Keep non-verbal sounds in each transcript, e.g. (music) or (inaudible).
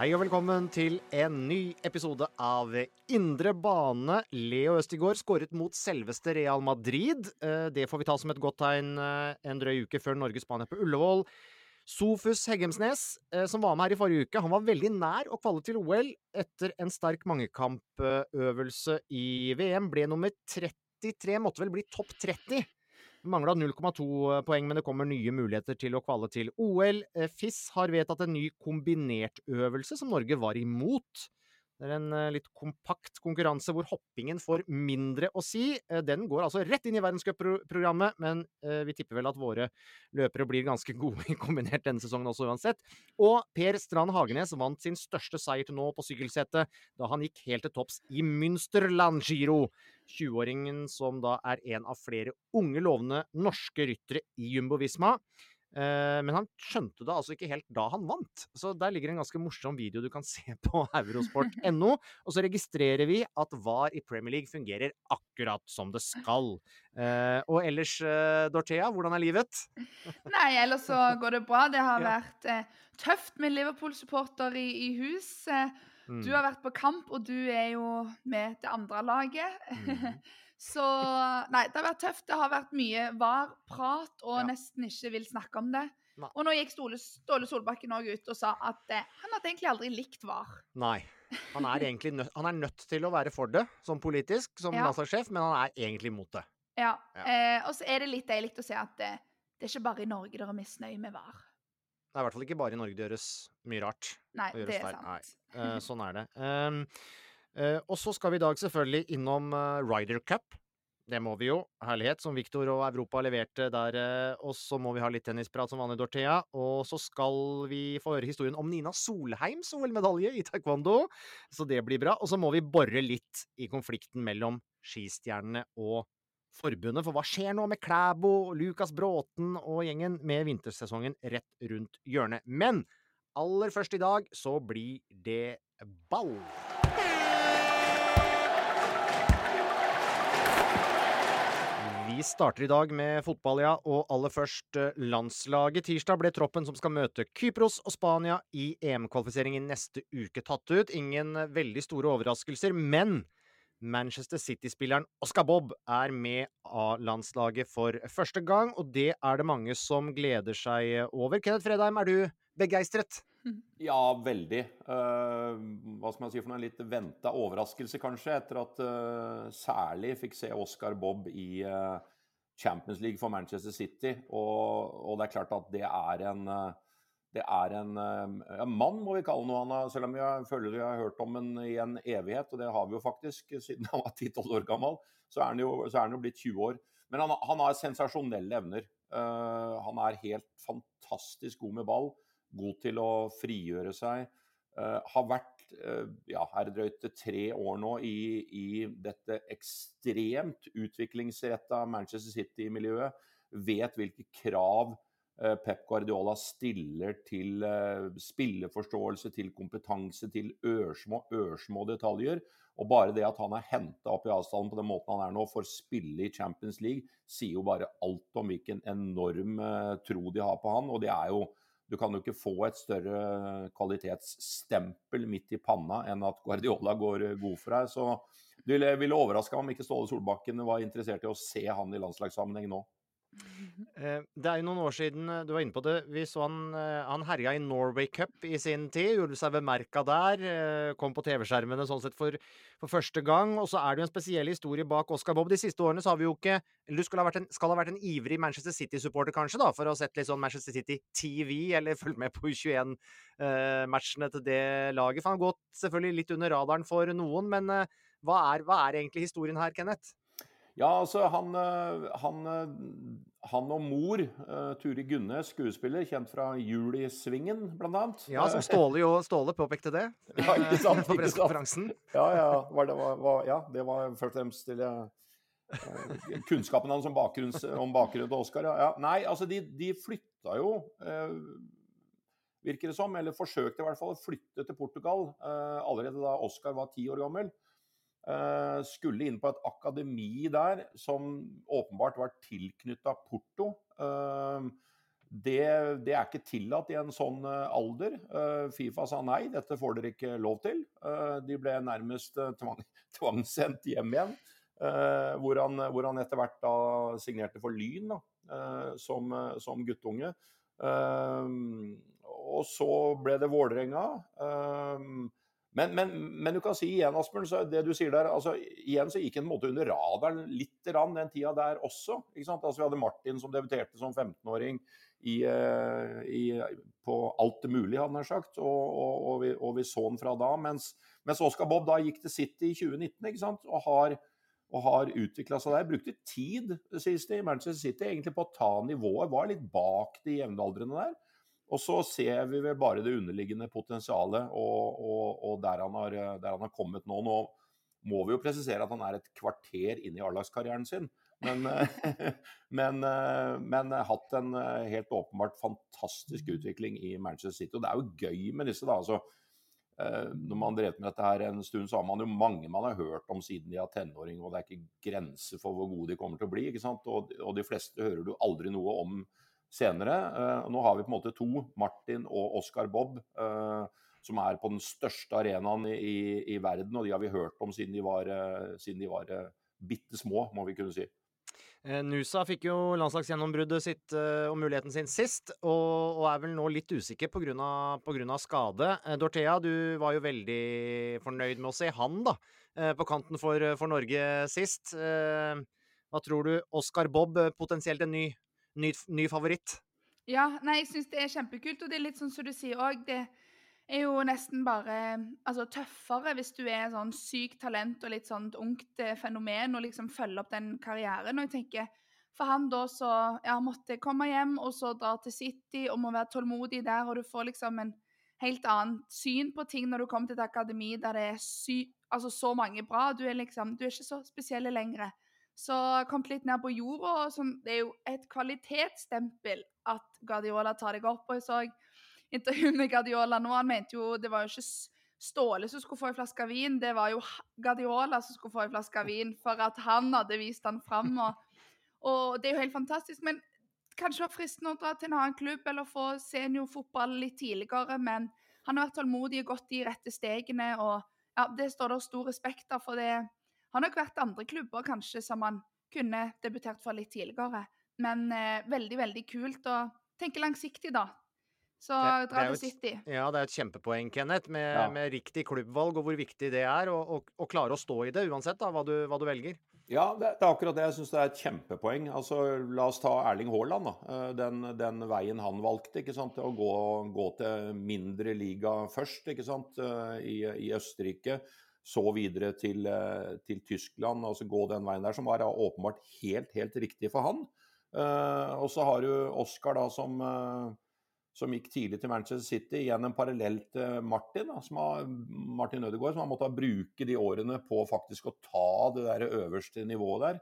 Hei og velkommen til en ny episode av Indre bane. Leo Østigård skåret mot selveste Real Madrid. Eh, Det får vi ta som et godt tegn eh, en drøy uke før Norge-Spania på Ullevål. Sofus Heggemsnes, eh, som var med her i forrige uke, han var veldig nær å kvalle til OL etter en sterk mangekampøvelse i VM. Ble nummer 33, måtte vel bli topp 30. Mangla 0,2 poeng, men det kommer nye muligheter til å kvalle til OL. Eh, FIS har vedtatt en ny kombinertøvelse som Norge var imot. Det er en eh, litt kompakt konkurranse hvor hoppingen får mindre å si. Eh, Den går altså rett inn i verdenscupprogrammet, men eh, vi tipper vel at våre løpere blir ganske (laughs) gode i kombinert denne sesongen også uansett. Og Per Strand Hagenes vant sin største seier til nå på sykkelsetet da han gikk helt til topps i Münsterland Giro. 20-åringen som da er en av flere unge, lovende norske ryttere i Jumbo Visma. Eh, Men han skjønte det altså ikke helt da han vant. Så der ligger en ganske morsom video du kan (laughs) se på eurosport.no. Og så registrerer vi at VAR i Premier League fungerer akkurat som det skal. Eh, Og ellers, eh, Dorthea, hvordan er livet? (laughs) Nei, ellers så går det bra. Det har vært tøft med Liverpool-supporter i, i hus. Mm. Du har vært på kamp, og du er jo med det andre laget. Mm. (laughs) så Nei, det har vært tøft. Det har vært mye var-prat, og Ja. nesten ikke vil snakke om det. Nei. Og nå gikk Ståle, Ståle Solbakken òg ut og sa at eh, han hadde egentlig aldri likt var. Nei. Han er egentlig nødt, han er nødt til å være for det, som politisk, som Ja. landslagssjef, men han er egentlig imot det. Ja. Ja. Eh, og så er det litt deilig å se at eh, det er ikke bare i Norge dere er misnøye med var. Det er i hvert fall ikke bare i Norge det gjøres mye rart. Nei, det, det er sant. Eh, sånn er det. Eh, og så skal vi i dag selvfølgelig innom uh, Ryder Cup. Det må vi jo. Herlighet, som Victor og Europa leverte der. eh, og så må vi ha litt tennisprat som vanlig, Dorthea. Og så skal vi få høre historien om Nina Solheims OL-medalje i taekwondo. Så det blir bra. Og så må vi bore litt i konflikten mellom skistjernene og forbundet. For hva skjer nå med Klæbo, Lukas Bråten og gjengen med vintersesongen rett rundt hjørnet? Men aller først i dag så blir det ball. Vi starter i dag med fotball, ja, og aller først eh, landslaget. Tirsdag ble troppen som skal møte Kypros og Spania i EM-kvalifiseringen neste uke tatt ut. Ingen eh, veldig store overraskelser, men Manchester City-spilleren Oscar Bob er med A-landslaget for første gang, og det er det mange som gleder seg over. Kenneth Fredheim, er du begeistret? Ja, veldig. Uh, hva skal man si for noe? En litt venta overraskelse, kanskje, etter at uh, særlig fikk se Oscar Bob i uh, Champions League for Manchester City. Og, og det er klart at det er en eh, det er en eh, ja, mann, må vi kalle noe han selv om jeg føler vi har hørt om ham i en evighet, og det har vi jo faktisk siden han var 10-12 år gammel, så er han jo, er jo blitt 20 år. Men han, han har sensasjonelle evner. Uh, han er helt fantastisk god med ball god til å frigjøre seg. Uh, har vært uh, ja, her drøyt tre år nå i, i dette ekstremt utviklingsretta Manchester City-miljøet. Vet hvilke krav eh, Pep Guardiola stiller til spilleforståelse, til kompetanse, til ørsmå, ørsmå detaljer. Og bare det at han er henta opp i avstanden på den måten han er nå, for å spille i Champions League, sier jo bare alt om hvilken enorm tro de har på han. Og det er jo du kan jo ikke få et større kvalitetsstempel midt i panna enn at Guardiola går god for deg. Så det ville overraska om ikke Ståle Solbakken var interessert i å se han i landslagssammenheng nå. Eh, det er jo noen år siden, eh, du var inne på det, vi så han, eh, han herja i Norway Cup i sin tid. Gjorde seg bemerka der. Kom på TV-skjermene sånn sett for, for, første gang. Og så er det jo en spesiell historie bak Oscar Bob. De siste årene så har vi jo ikke du skal ha vært en, skal ha vært en ivrig Manchester City-supporter, kanskje, da, for å ha sett litt sånn Manchester City TV, eller fulgt med på U21-matchene til det laget. For han har gått selvfølgelig litt under radaren for noen, men hva er, hva er egentlig historien her, Kenneth? Ja, altså han, eh, han, eh, han og mor, uh, Turi Gunne, skuespiller, kjent fra Julisvingen, Svingen, blant annet. Ja, som Ståle jo Ståle påpekte det (laughs) ja, ikke sant, på pressekonferansen. Ja, ja, var det, var, ja, det var først og fremst til kunnskapen hans om bakgrunnen til Oscar. Ja. ja. Nei, altså de, de flytta jo, virker det som, eller forsøkte i hvert fall å flytte til Portugal allerede da Oscar var ti år gammel. Uh, skulle inn på et akademi der som åpenbart var tilknytta Porto. Uh, det, det, er ikke tillatt i en sånn uh, alder. Fifa sa nei, dette får dere ikke lov til. de ble nærmest tvang, (laughs) tvangssendt hjem igjen. hvor, han, hvor han etter hvert da signerte for Lyn da, som, som, guttunge. og så ble det Vålerenga. Men, men, men, du kan si igjen, Asbjørn, det du sier der, altså igjen så gikk en måte under radaren litt rann, den tida der også. ikke sant? Altså Vi hadde Martin som debuterte som 15-åring i, eh, på alt det mulige, hadde han sagt. Og, og, og, vi, og, vi, så han fra da. Mens, mens Oscar Bob da gikk til City i 2019 ikke sant? og har, utvikla seg der. Brukte tid, sies det, i Manchester City egentlig på å ta nivået. Var litt bak de jevnaldrende der. Og så ser vi vel bare det underliggende potensialet og, og, og der, han har, der, han har, kommet nå. Nå må vi jo presisere at han er et kvarter inn i A-lagskarrieren sin. Men, (laughs) men, men, hatt en helt åpenbart fantastisk utvikling i Manchester City. Og det er jo gøy med disse, da. altså når man drev med dette her en stund, så har man jo mange man har hørt om siden de er tenåring, og det er ikke grenser for hvor gode de kommer til å bli. ikke sant? Og, og de fleste hører du aldri noe om senere. Eh, nå har vi på en måte to, Martin og Oscar Bob, eh, som er på den største arenaen i, i, verden. Og de har vi hørt om siden de var, eh, siden de var bitte små, må vi kunne si. Nusa fikk jo landslagsgjennombruddet sitt og muligheten sin sist, og, og er vel nå litt usikker pga. skade. Dorthea, du var jo veldig fornøyd med å se han da, på kanten for, for Norge sist. Hva tror du? Oscar Bob, potensielt en ny ny, ny favoritt? Ja, nei, jeg syns det er kjempekult. Og det er litt sånn som du sier òg, det er jo nesten bare altså, tøffere hvis du er sånn sykt talent og litt sånn ungt eh, fenomen og liksom følger opp den karrieren. Og jeg tenker for han da så ja, måtte komme hjem og så dra til City og må være tålmodig der, og du får liksom en helt annet syn på ting når du kommer til et akademi der det er sy altså så mange bra. Du er liksom, du er ikke så spesielle lenger. Så kom litt ned på jorda. og sånn, Det er jo et kvalitetsstempel at Guardiola tar deg opp. og Jeg så intervju med Guardiola nå. Han mente jo det var jo ikke Ståle som skulle få en flaske vin, det var jo Guardiola som skulle få en flaske vin for at han hadde vist han fram. Og, og det er jo helt fantastisk. Men kanskje var fristende å dra til en annen klubb eller få seniorfotball litt tidligere. Men han har vært tålmodig og gått de rette stegene. og ja, Det står det stor respekt av. for det har nok vært andre klubber kanskje som han kunne debutert for litt tidligere. Men eh, veldig, veldig kult å tenke langsiktig, da. Så dra til City. Ja, det er et kjempepoeng, Kenneth, med, ja. med riktig klubbvalg og hvor viktig det er. å klare å stå i det, uansett da, hva, du, hva du velger. Ja, det, det, er akkurat det. Jeg syns det er et kjempepoeng. Altså, La oss ta Erling Haaland. da. Eh, den, den, veien han valgte. ikke sant? Å gå, gå til mindre liga først ikke sant? Eh, I, i Østerrike så videre til, eh, til, Tyskland, altså gå den veien der, som var åpenbart helt, helt riktig for han. Uh, og så har du Oscar, da, som, uh, som, gikk tidlig til Manchester City. Igjen en parallell til Martin, da, som har, Martin Ødegaard, som har måttet bruke de årene på faktisk å ta det der øverste nivået der.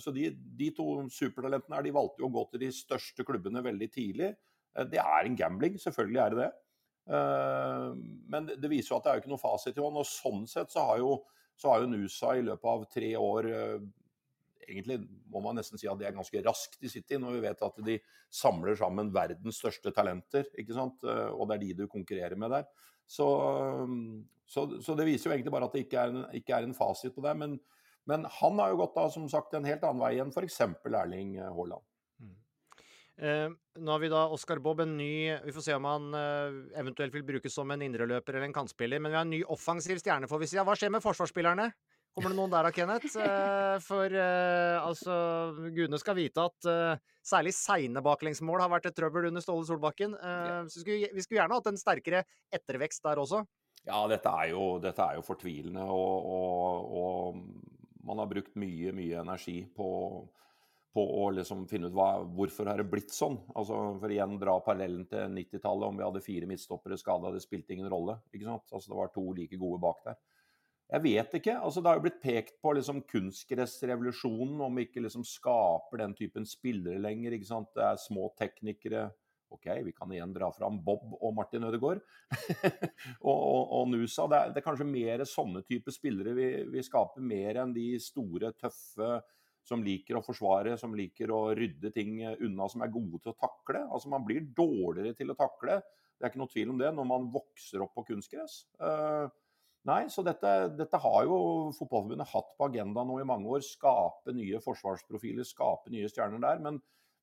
Så de, de, to supertalentene her, de valgte jo å gå til de største klubbene veldig tidlig. Det er en gambling, selvfølgelig er det det. Men det viser jo at det er jo ikke noe fasit i hånd. Og sånn sett så har jo, så har jo Nusa i løpet av tre år egentlig må man nesten si at det er ganske raskt i City, når vi vet at de samler sammen verdens største talenter. ikke sant? Eh, og det er de du konkurrerer med der. Så, så, så det viser jo egentlig bare at det ikke er en, ikke er en fasit på det. Men, men, han har jo gått da, som sagt, en helt annen vei enn f.eks. Erling Haaland. Eh, nå har vi da Oscar Bob, en ny Vi får se om han eh, eventuelt vil brukes som en indreløper eller en kantspiller. Men vi har en ny offensiv stjerne, får vi si. Hva skjer med forsvarsspillerne? Kommer det noen der da, Kenneth? Eh, for uh, altså, gudene skal vite at uh, særlig seine baklengsmål har vært et trøbbel under Ståle Solbakken. Uh, så skulle, vi skulle gjerne hatt en sterkere ettervekst der også. Ja, dette er jo, dette er jo fortvilende. Og, og, og, man har brukt mye, mye energi på, på å liksom finne ut hva, hvorfor har det blitt sånn. Altså, for igjen dra parallellen til 90-tallet. Om vi hadde fire midtstoppere skada, det spilte ingen rolle. ikke sant? Altså, det var to like gode bak der. Jeg vet ikke. altså Det har jo blitt pekt på liksom kunstgressrevolusjonen, om vi ikke liksom skaper den typen spillere lenger. ikke sant? Det er små teknikere. OK, vi kan igjen dra fram Bob og Martin Ødegaard. (laughs) og, og, og, Nusa. Det er, det er, kanskje mer sånne typer spillere vi, vi skaper, mer enn de store, tøffe som liker å forsvare, som liker å rydde ting unna, som er gode til å takle. Altså Man blir dårligere til å takle, det er ikke noe tvil om det, når man vokser opp på kunstgress. Uh, Nei, så dette, dette, har jo Fotballforbundet hatt på agenda nå i mange år. Skape nye forsvarsprofiler, skape nye stjerner der. Men,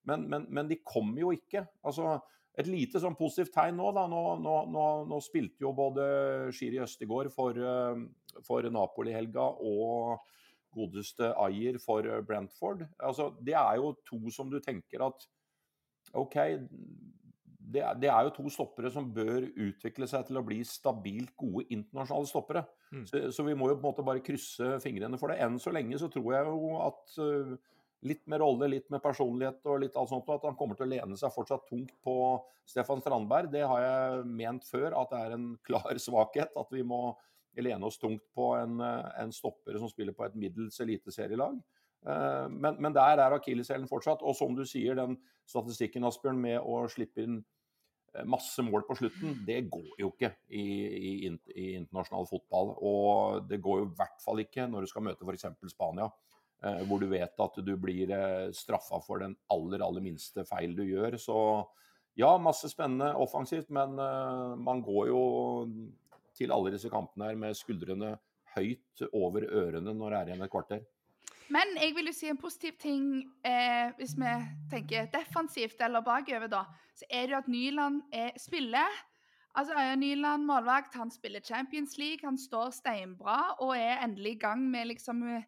men, men, men de kommer jo ikke. Altså, et lite sånn positivt tegn nå, da. Nå, nå, nå, nå spilte jo både Shiri Østegård for, eh, for Napoli-helga og godeste Ayer for Brentford. Altså, det er jo to som du tenker at OK, det det er, jo to stoppere som bør utvikle seg til å bli stabilt gode internasjonale stoppere. Mm. Så, så, vi må jo på en måte bare krysse fingrene for det. Enn så lenge så tror jeg jo at uh, litt med rolle, litt med personlighet og litt alt sånt, at han kommer til å lene seg fortsatt tungt på Stefan Strandberg. Det har jeg ment før at det er en klar (laughs) svakhet. At vi må lene oss tungt på en, eh, en stopper som spiller på et middels eliteserielag. Uh, men, men, der er akilleshælen fortsatt. Og som du sier, den statistikken Asbjørn, med å slippe inn Eh, masse mål på slutten, det går jo ikke i, i, i, internasjonal fotball. Og det går jo i hvert fall ikke når du skal møte f.eks. Spania, eh, hvor du vet at du blir eh, straffa for den aller, aller minste feil du gjør. Så ja, masse spennende offensivt, men eh, man går jo til alle disse kampene her med skuldrene høyt over ørene når det er igjen et kvarter. Men jeg vil jo si en positiv ting eh, hvis vi tenker defensivt eller bakover, da. Så er det jo at Nyland er, spiller. Altså Nyland, målvakt, han spiller Champions League. Han står steinbra og er endelig i gang med liksom eh,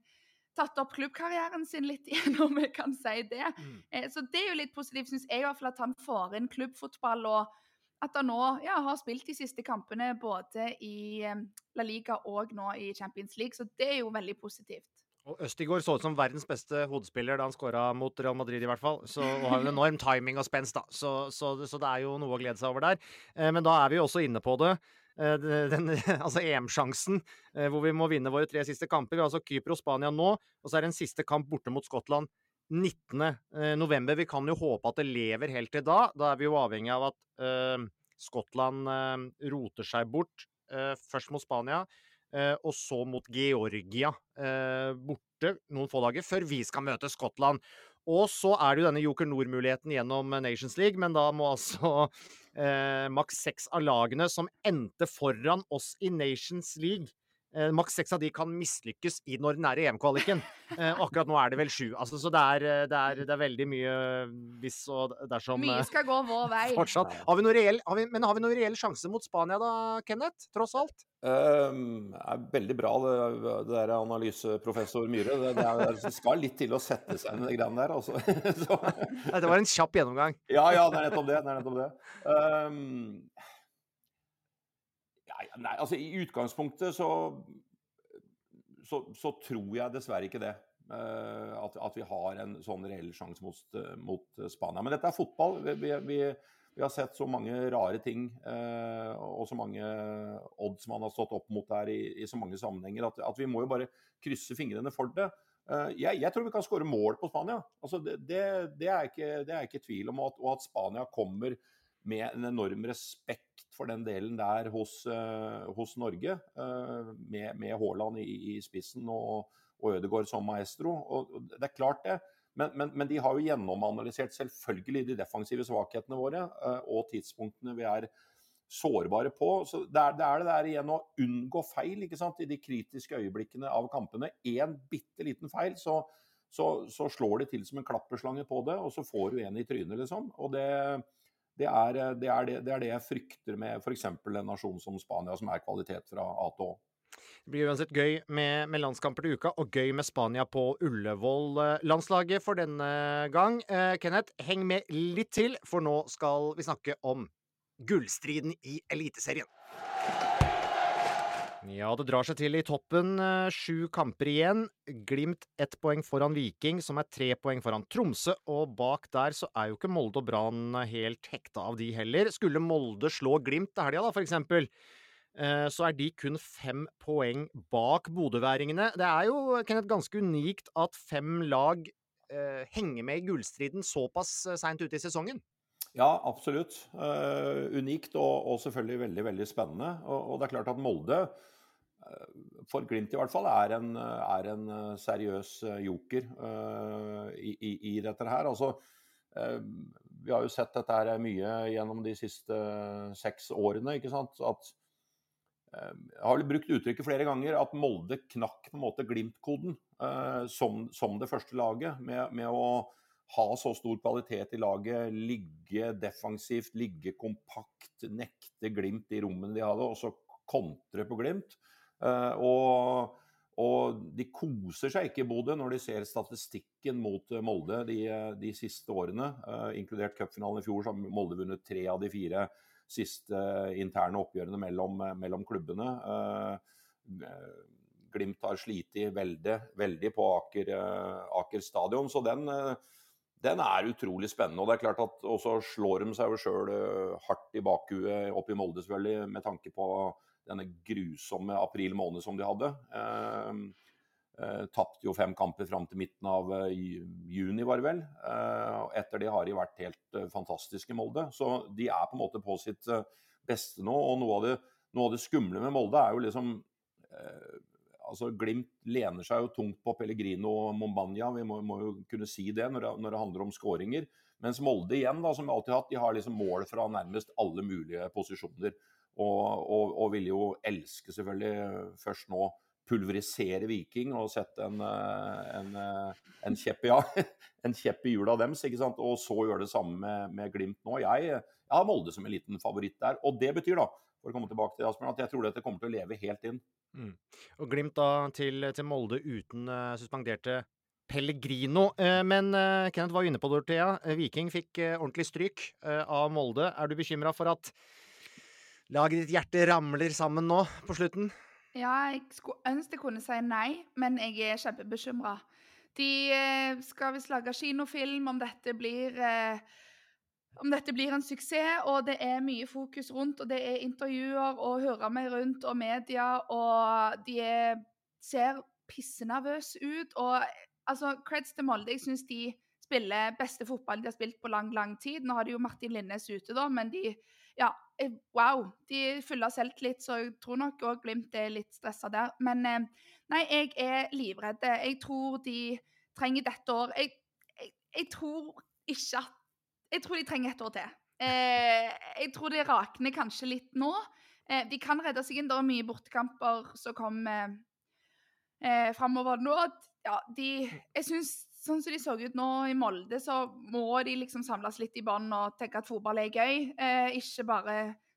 tatt opp klubbkarrieren sin litt (laughs) igjen, om vi kan si det. Mm. Eh, så det er jo litt positivt, syns jeg i hvert fall, at han får inn klubbfotball. og at han nå ja, har spilt de siste kampene både i eh, La Liga og nå i Champions League, så det er jo veldig positivt. Og Østigård så ut som verdens beste hodespiller da han skåra mot Real Madrid, i hvert fall. Så, og har en enorm timing og spenst, da. Så, så, så, det er jo noe å glede seg over der. Eh, men da er vi jo også inne på det. Eh, den, (laughs) altså EM-sjansen, eh, hvor vi må vinne våre tre siste kamper. Vi har altså Kypros Spania nå, og så er det en siste kamp borte mot Skottland 19. Eh, november. Vi kan jo håpe at det lever helt til da. Da er vi jo avhengig av at uh, Skottland uh, roter seg bort. først mot Spania. Og så mot Georgia borte noen få dager før vi skal møte Skottland. Og så er det jo denne Joker Nord-muligheten gjennom Nations League, men da må altså maks seks av lagene som endte foran oss i Nations League eh, Maks seks av de kan mislykkes i den ordinære EM-kvaliken. (laughs) Eh, akkurat nå er det vel sju. Altså, så det er, eh, det, er, det er, veldig mye hvis og dersom Mye skal gå vår (laughs) vei. Fortsatt. Har vi noe reell, har vi, men har vi noen reell sjanse mot Spania da, Kenneth? Tross alt? Um, er veldig bra, det, det der analyseprofessor Myhre. Det, det, er, det, skal litt til å sette seg inn i de greiene der. Altså. (laughs) det var en kjapp gjennomgang. ja, ja, det er nettopp det. det, er nettopp det. Um, ja, nei, altså i utgangspunktet så, så, så tror jeg dessverre ikke det. Uh, at, at, vi har en sånn reell sjanse mot, mot, Spania. Men dette er fotball. Vi, vi, vi har sett så mange rare ting eh, og så mange odds man har stått opp mot der i, i så mange sammenhenger, at, at, vi må jo bare krysse fingrene for det. Uh, jeg, jeg, tror vi kan skåre mål på Spania. Altså det, det, det, er ikke, det, er ikke, tvil om. At, og at Spania kommer med en enorm respekt for den delen der hos, uh, hos Norge. Uh, med, med Haaland i, i, spissen og, og Ødegaard som maestro. Og, og det er klart, det. Men, men, men, de har jo gjennomanalysert selvfølgelig de defensive svakhetene våre og tidspunktene vi er sårbare på. Så det er, det er det der igjen å unngå feil ikke sant? i de kritiske øyeblikkene av kampene. Én bitte liten feil, så, så, så, slår det til som en klapperslange på det, og så får du en i trynet, liksom. Og det, det, er, det, er det, er det, jeg frykter med f.eks. en nasjon som Spania, som er kvalitet fra A til Å. Det blir uansett gøy med, med, landskamper til uka, og gøy med Spania på Ullevål. Landslaget for denne gang. Eh, Kenneth, heng med litt til, for nå skal vi snakke om gullstriden i Eliteserien. Ja, det drar seg til i toppen. Eh, sju kamper igjen. Glimt ett poeng foran Viking, som er tre poeng foran Tromsø. Og bak der så er jo ikke Molde og Brann helt hekta av de heller. Skulle Molde slå Glimt til helga, da, for eksempel, eh, så er de kun fem poeng bak bodøværingene. Det er jo Kenneth, ganske unikt at fem lag eh, henger med i gullstriden såpass seint ute i sesongen. Ja, absolutt. Uh, unikt og, og, selvfølgelig veldig veldig spennende. Og, og, det er klart at Molde, for Glimt i hvert fall, er en, er en eh, seriøs joker uh, i, i, i, dette her. Altså, vi har jo sett dette her mye gjennom de siste seks årene. ikke sant? At, jeg har brukt uttrykket flere ganger at Molde knakk på en måte Glimt-koden som, som, det første laget. med, med å ha så stor kvalitet i laget, ligge defensivt, ligge kompakt, nekte Glimt de rommene de hadde, og så kontre på Glimt. Uh, og, og, de koser seg ikke i Bodø når de ser statistikken mot Molde de, de siste årene. Inkludert cupfinalen i fjor, så har Molde vunnet tre av de fire siste interne oppgjørene mellom, mellom klubbene. Glimt har slitt veldig, veldig på Aker, Aker stadion, så den den er utrolig spennende. og det er klart at også slår de seg jo sjøl eh, hardt i bakhuet oppe i Molde, selvfølgelig, med tanke på denne grusomme april måned som de hadde. Eh, eh, Tapte jo fem kamper fram til midten av eh, juni, var det vel. Eh, etter det har de vært helt eh, fantastiske i Molde. Så de er på en måte på sitt beste nå. Og noe av det, noe av det skumle med Molde er jo liksom altså Glimt lener seg jo tungt på Pellegrino og Mombania, vi må, må jo kunne si det når det, når det handler om skåringer. Mens Molde igjen, da, som vi alltid har hatt, de har liksom mål fra nærmest alle mulige posisjoner. Og, og, og vil jo elske selvfølgelig først nå pulverisere Viking og sette en, en, en ja, (laughs) en kjepp i hjula deres. ikke sant? Og så gjøre det samme med, med Glimt nå. Jeg, har Molde som en liten favoritt der. Og det betyr da, for å komme tilbake til Asbjørn, at jeg tror dette kommer til å leve helt inn. Mm. Og Glimt da til, til Molde uten uh, suspenderte Pellegrino. Uh, men uh, Kenneth var inne på det, Dorthea. Viking fikk ordentlig stryk av Molde. Er du bekymra for at laget ditt hjerte ramler sammen nå på slutten? Ja, jeg skulle ønske jeg kunne si nei, men jeg er kjempebekymra. De skal visst lage kinofilm om dette blir eh, om dette blir en suksess, og det er mye fokus rundt, og det er intervjuer og hører meg rundt og media, og de er, ser pissenervøse ut. Og altså, creds til Molde. Jeg syns de spiller beste fotball de har spilt på lang, lang tid. Nå har de jo Martin Linnes ute, da, men de Ja, eh, wow. De er fulle av selvtillit, så jeg tror nok òg Glimt er litt stressa der. Men eh, nei, jeg er livredd. Jeg tror de trenger dette år. Jeg, jeg, jeg tror ikke at jeg tror de trenger et år til. Eh, jeg tror det rakner kanskje litt nå. Eh, de kan redde seg inn. Det er mye bortekamper som kommer eh, framover nå. Ja, de, jeg synes, Sånn som de så ut nå i Molde, så må de liksom samles litt i bånd og tenke at fotball er gøy. Eh, ikke bare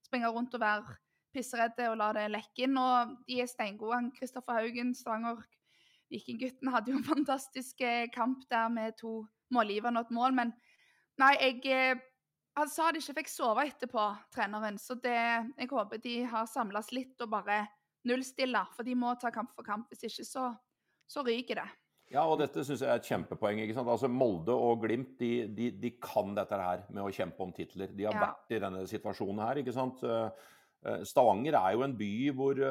springe rundt og være pisseredde og la det lekke inn. Og de er steingode. Kristoffer Haugen, Stavanger Vikinggutten, hadde jo en fantastisk eh, kamp der med to målgivende og et mål. men Nei, jeg eh, Han sa de ikke fikk sove etterpå, treneren. Så det, jeg håper de har samles litt og bare nullstiller. For de må ta kamp for kamp. Hvis ikke, så, så ryker det. Ja, og dette syns jeg er et kjempepoeng. ikke sant? Altså Molde og Glimt de, de, de kan dette her med å kjempe om titler. De har ja. vært i denne situasjonen her. ikke sant? Eh, eh, Stavanger er jo en by hvor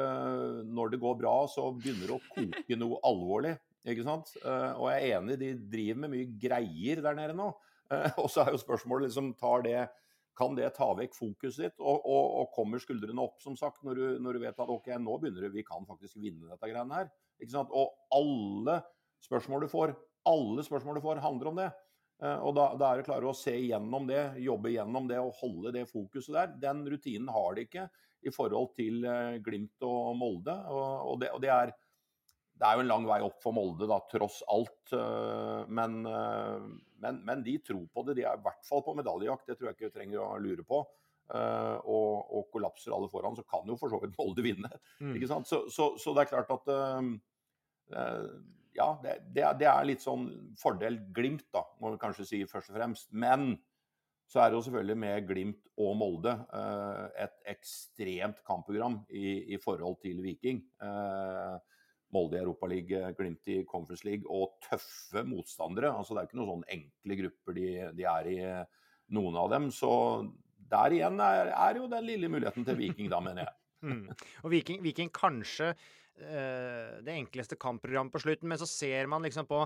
når det går bra, så begynner det å koke noe alvorlig. ikke sant? Og jeg er enig, de driver med mye greier der nede nå. Og så er jo spørsmålet liksom, tar det kan det ta vekk fokuset ditt? Og, og, og kommer skuldrene opp, som sagt, når du, når du, vet at ok, nå begynner det, vi kan faktisk vinne dette greiene her. Ikke sant? Og alle spørsmål du får, alle spørsmål du får, handler om det. Eh, og da, da er det klare å se gjennom det, jobbe gjennom det og holde det fokuset der. Den rutinen har de ikke i forhold til eh, Glimt og Molde. Og, og, det, og det, er, det, er, jo en lang vei opp for Molde, da, tross alt. Eh, men, men, men, de tror på det. De er i hvert fall på medaljejakt, det tror jeg ikke vi trenger å lure på. Og, og, kollapser alle foran, så kan jo for så vidt Molde vinne. Mm. ikke sant? Så, så, så, det er klart at ja, det, det, det, er litt sånn fordel Glimt, da, må vi kanskje si først og fremst. Men så er det jo selvfølgelig med Glimt og Molde eh, et ekstremt kampprogram i, i, forhold til Viking. Eh, Molde i Europaligaen, Glimt i Conference League og tøffe motstandere. altså Det er ikke noen sånn enkle grupper de, de, er i, noen av dem. Så der igjen er, er jo den lille muligheten til Viking, da, mener jeg. (laughs) Mm. Og Viking, Viking kanskje det enkleste kampprogrammet på slutten, men så ser man liksom på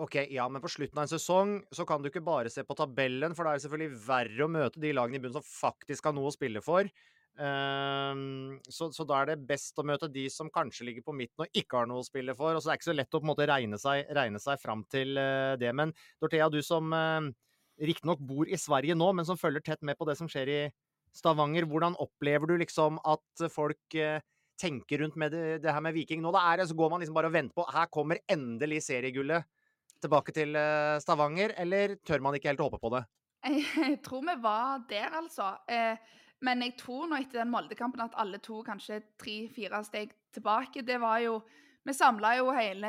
Ok, ja, men på slutten av en sesong så kan du ikke bare se på tabellen, for da er det selvfølgelig verre å møte de lagene i bunnen som faktisk har noe å spille for. Um, så, så, da er det best å møte de som kanskje ligger på midten og ikke har noe å spille for. og så Det er ikke så lett å på en måte regne seg, regne seg fram til uh, det. Men Dorthea, du som uh, riktignok bor i Sverige nå, men som følger tett med på det som skjer i Stavanger, hvordan opplever du liksom at folk uh, tenker rundt med det, det, her med Viking nå? Er så går man liksom bare og venter på Her kommer endelig seriegullet tilbake til eh, Stavanger, eller tør man ikke helt håpe på det? Jeg tror vi var der, altså. Eh, men jeg tror nå etter den Molde-kampen at alle to kanskje tre-fire steg tilbake. Det var jo Vi samla jo hele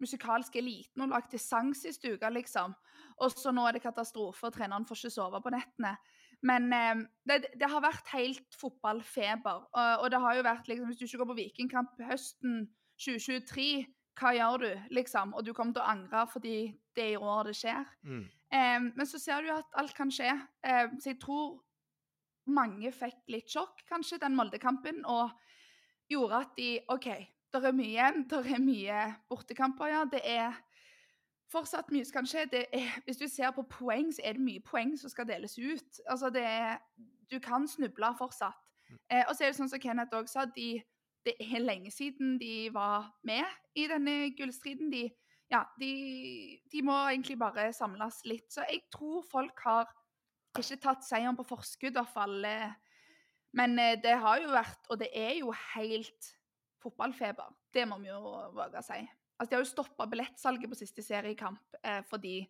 musikalske eliten og lagde sang sist uke, liksom. Og så nå er det katastrofe, og treneren får ikke sove på nettene. Men eh, det, det, har vært helt fotballfeber. Og, og, det har jo vært liksom, Hvis du ikke går på Vikingkamp høsten 2023, hva gjør du, liksom? Og du kommer til å angre fordi det er i år det skjer. Mm. Eh, men så ser du at alt kan skje. Eh, så jeg tror mange fikk litt sjokk, kanskje, den Molde-kampen, og gjorde at de OK, det er mye igjen. Det er mye bortekamper, ja. Det er fortsatt mye som kan skje. Er, hvis du ser på poeng, så er det mye poeng som skal deles ut. Altså det er, Du kan snuble fortsatt. Mm. Eh, og så er det sånn som Kenneth òg sa, de, det er lenge siden de var med i denne gullstriden. De, ja, de, de, må egentlig bare samles litt. Så jeg tror folk har ikke tatt seieren på forskudd, i hvert fall. Eh. Men eh, det har jo vært, og det er jo helt fotballfeber. Det må vi jo våge å si. Altså, de har jo stoppa billettsalget på siste seriekamp eh, fordi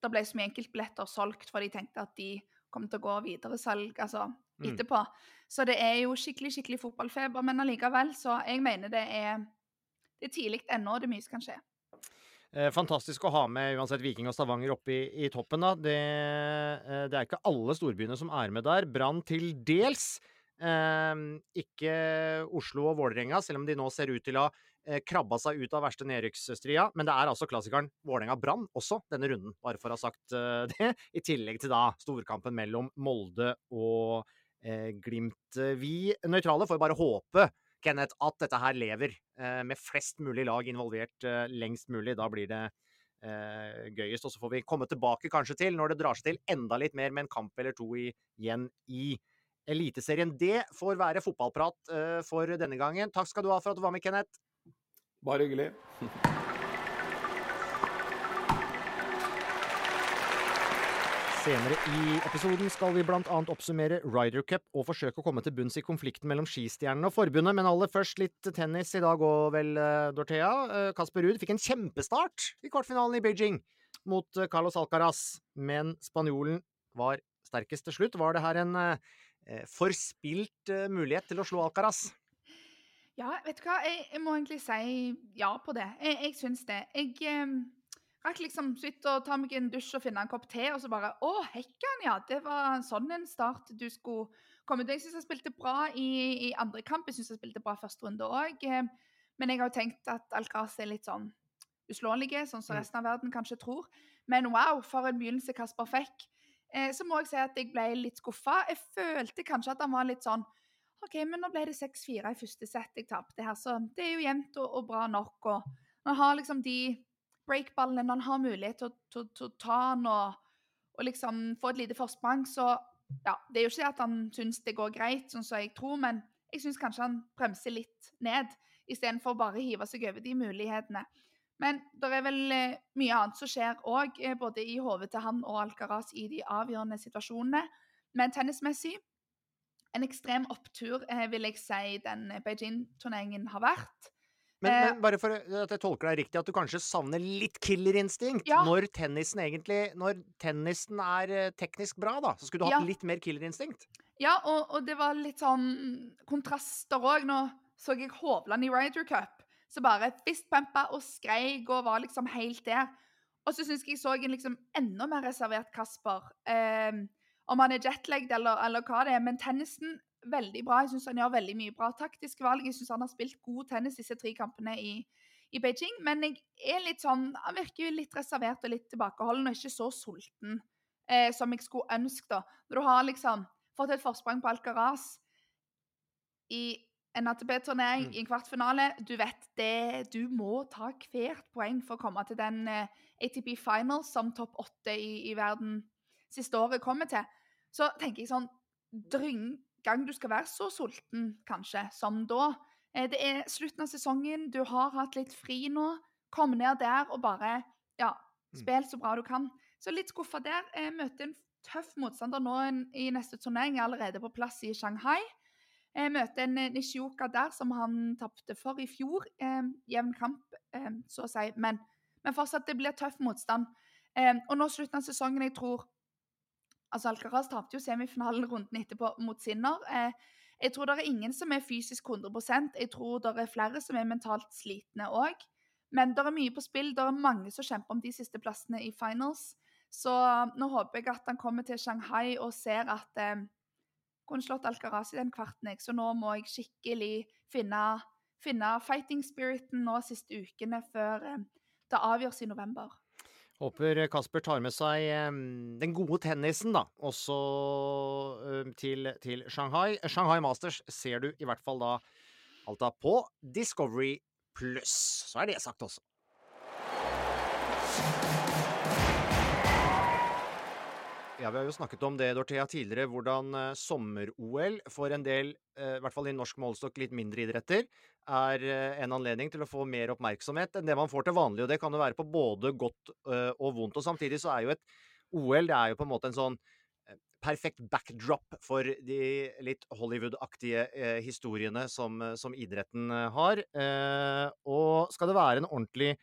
det ble så mye enkeltbilletter solgt, for de tenkte at de kom til å gå videre salg altså, mm. etterpå. Så det er jo skikkelig skikkelig fotballfeber. Men allikevel, så jeg mener det er, det er tidlig ennå, det mye som kan skje. Eh, fantastisk å ha med uansett Viking og Stavanger oppe i, i toppen. da. Det, eh, det, er ikke alle storbyene som er med der. Brann til dels. Eh, ikke Oslo og Vålerenga, selv om de nå ser ut til å ha krabba seg ut av verste nedrykksstria. Men det er altså klassikeren Vålerenga-Brann også denne runden, bare for å ha sagt uh, (laughs) det. I tillegg til da storkampen mellom Molde og eh, Glimt. Vi nøytrale får bare håpe, Kenneth, at dette her lever eh, med flest mulig lag involvert eh, lengst mulig. Da blir det eh, gøyest. Og så får vi komme tilbake kanskje til, når det drar seg til enda litt mer med en kamp eller to igjen i Eliteserien. Det får være fotballprat for denne gangen. Takk skal du ha for at du var med, Kenneth. Bare hyggelig. Senere i episoden skal vi bl.a. oppsummere Ryder Cup og forsøke å komme til bunns i konflikten mellom skistjernene og forbundet. Men aller først litt tennis i dag òg, vel, eh, Dorthea. Eh, Kasper Ruud fikk en kjempestart i kvartfinalen i Beijing mot eh, Carlos Alcaraz, men spanjolen var sterkest til slutt. Var det her en forspilt mulighet til å slå Alcaraz? Ja, vet du hva? Jeg, jeg må egentlig si ja på det. Jeg, jeg syns det. Jeg eh, rakk liksom sitte og ta meg en dusj og finne en kopp te, og så bare Å, hekkan, ja! Det var sånn en start du skulle komme til. Jeg syns jeg spilte bra i, i, andre kamp. Jeg syns jeg spilte bra første runde òg. Eh, men jeg har jo tenkt at Alcaraz er litt sånn uslåelige, sånn som mm. resten av verden kanskje tror. Men wow, for en begynnelse Kasper fikk. Eh, så må jeg si at jeg ble litt skuffa. Jeg følte kanskje at han var litt sånn OK, men nå ble det 6-4 i første sett jeg tapte her, så det er jo jevnt og, og, bra nok. Og man har liksom de breakballene, han har mulighet til å ta den og, og, liksom få et lite forsprang, så ja, Det er jo ikke at han syns det går greit, sånn som jeg tror, men jeg syns kanskje han bremser litt ned, istedenfor bare å hive seg over de mulighetene. Men det er vel eh, mye annet som skjer òg, eh, både i hodet til han og Alcaraz i de avgjørende situasjonene. Men tennismessig en ekstrem opptur, eh, vil jeg si, den Beijing-turneringen har vært. Men, men, bare for at jeg tolker deg riktig, at du kanskje savner litt killerinstinkt ja. når tennisen egentlig Når tennisen er teknisk bra, da, så skulle du hatt ja. litt mer killerinstinkt? Ja, og, og, det var litt sånn kontraster òg. Nå så jeg Hovland i Ryder Cup, så bare fistpumpa og skreik og var liksom helt der. Og så syns jeg jeg så en liksom enda mer reservert Kasper. Eh, om han er jetlagd eller, eller, hva det er. Men tennisen veldig bra. Jeg syns han gjør veldig mye bra taktiske valg. Jeg syns han har spilt god tennis disse tre kampene i, i, Beijing. Men jeg er litt sånn, han virker jo litt reservert og litt tilbakeholden og ikke så sulten eh, som jeg skulle ønske. da. Når du har liksom fått et forsprang på Alcaraz i en ATP-turnering mm. i en kvartfinale. Du vet det, du må ta hvert poeng for å komme til den eh, ATP Finals som topp åtte i, i verden siste året kommer til så tenker jeg sånn Dryng gang du skal være så sulten, kanskje, som da. Eh, det er slutten av sesongen, du har hatt litt fri nå. Kom ned der og bare ja, mm. spill så bra du kan. Så litt skuffa der. Jeg møter en tøff motstander nå i neste turnering. Er allerede på plass i Shanghai. Jeg møter en eh, Nishioka der som han tapte for i fjor. Eh, jevn kamp, eh, så å si. Men, men, fortsatt, det blir tøff motstand. Eh, og nå slutten av sesongen, jeg tror Altså, Alcaraz tapte jo semifinalen runden etterpå mot Sinner. Eh, jeg tror det er ingen som er fysisk 100% Jeg tror det er flere som er mentalt slitne òg. Men det er mye på spill. Det er mange som kjemper om de siste plassene i finals. Så nå håper jeg at han kommer til Shanghai og ser at eh, kunne slått Alcaraz i den kvarten. Jeg. Så nå må jeg skikkelig finne, finne fighting spiriten nå siste ukene før eh, det avgjøres i november. Håper Kasper tar med seg den gode tennisen, da, også til, til, Shanghai. Shanghai Masters ser du i hvert fall da alt da på Discovery Pluss. Så er det sagt også. Ja, Vi har jo snakket om det Dorthea, tidligere, hvordan uh, sommer-OL for en del, uh, i hvert fall i norsk målestokk, litt mindre idretter, er uh, en anledning til å få mer oppmerksomhet enn det man får til vanlig. Og det kan jo være på både godt og vondt. Og samtidig så er jo et OL det er jo på en måte en sånn perfekt backdrop for de litt Hollywood-aktige historiene som, som, idretten har. og skal det være en ordentlig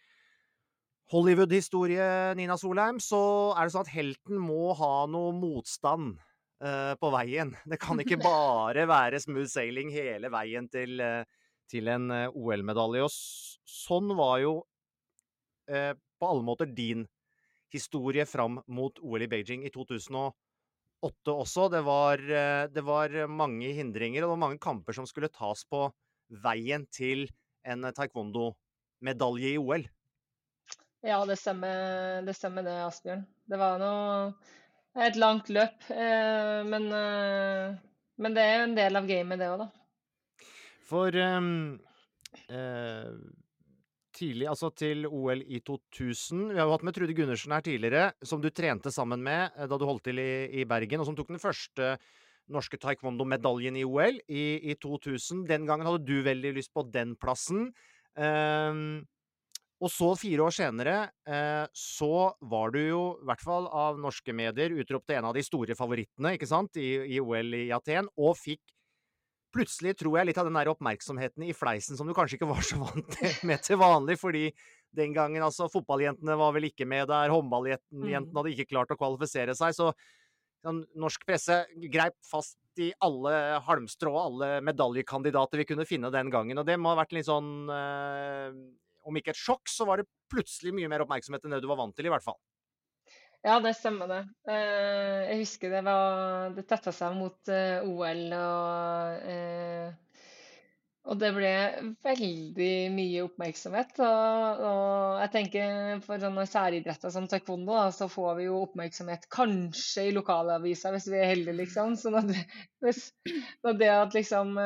Hollywood-historie, Nina Solheim, så er det sånn at helten må ha noe motstand uh, på veien. Det kan ikke (laughs) bare være smooth sailing hele veien til, uh, til en uh, OL-medalje. Og sånn var jo på alle måter din historie fram mot OL i Beijing i 2008 også. Det var, det var mange hindringer, og det var mange kamper som skulle tas på veien til en taekwondo-medalje i OL. Ja, det stemmer, det stemmer det, Asbjørn. Det var noe et langt løp. Eh, men, eh, men, det er jo en del av gamet, det òg, da. For um, eh, tidlig, altså til OL i 2000 Vi har jo hatt med Trude Gundersen her tidligere, som du trente sammen med da du holdt til i, i Bergen, og som tok den første norske taekwondo-medaljen i OL i, i, 2000. Den gangen hadde du veldig lyst på den plassen. Um, og så, fire år senere, eh, så var du jo, i hvert fall av norske medier, utropt til en av de store favorittene ikke sant, i, i OL i Aten, og fikk plutselig, tror jeg, litt av den der oppmerksomheten i fleisen som du kanskje ikke var så vant (laughs) med til vanlig, fordi den gangen, altså, fotballjentene var vel ikke med der, håndballjentene mm. hadde ikke klart å kvalifisere seg, så sånn, norsk presse greip fast i alle halmstrå og alle medaljekandidater vi kunne finne den gangen, og det må ha vært litt sånn eh, om ikke et sjokk, så var det plutselig mye mer oppmerksomhet enn det du var vant til, i hvert fall. Ja, det stemmer det. Eh, jeg husker det var Det tetta seg mot eh, OL, og, eh, og det ble veldig mye oppmerksomhet. Og, og jeg tenker for sånne særidretter som taekwondo, da, så får vi jo oppmerksomhet kanskje i lokalavisa hvis vi er heldige, liksom. Sånn at hvis, det at liksom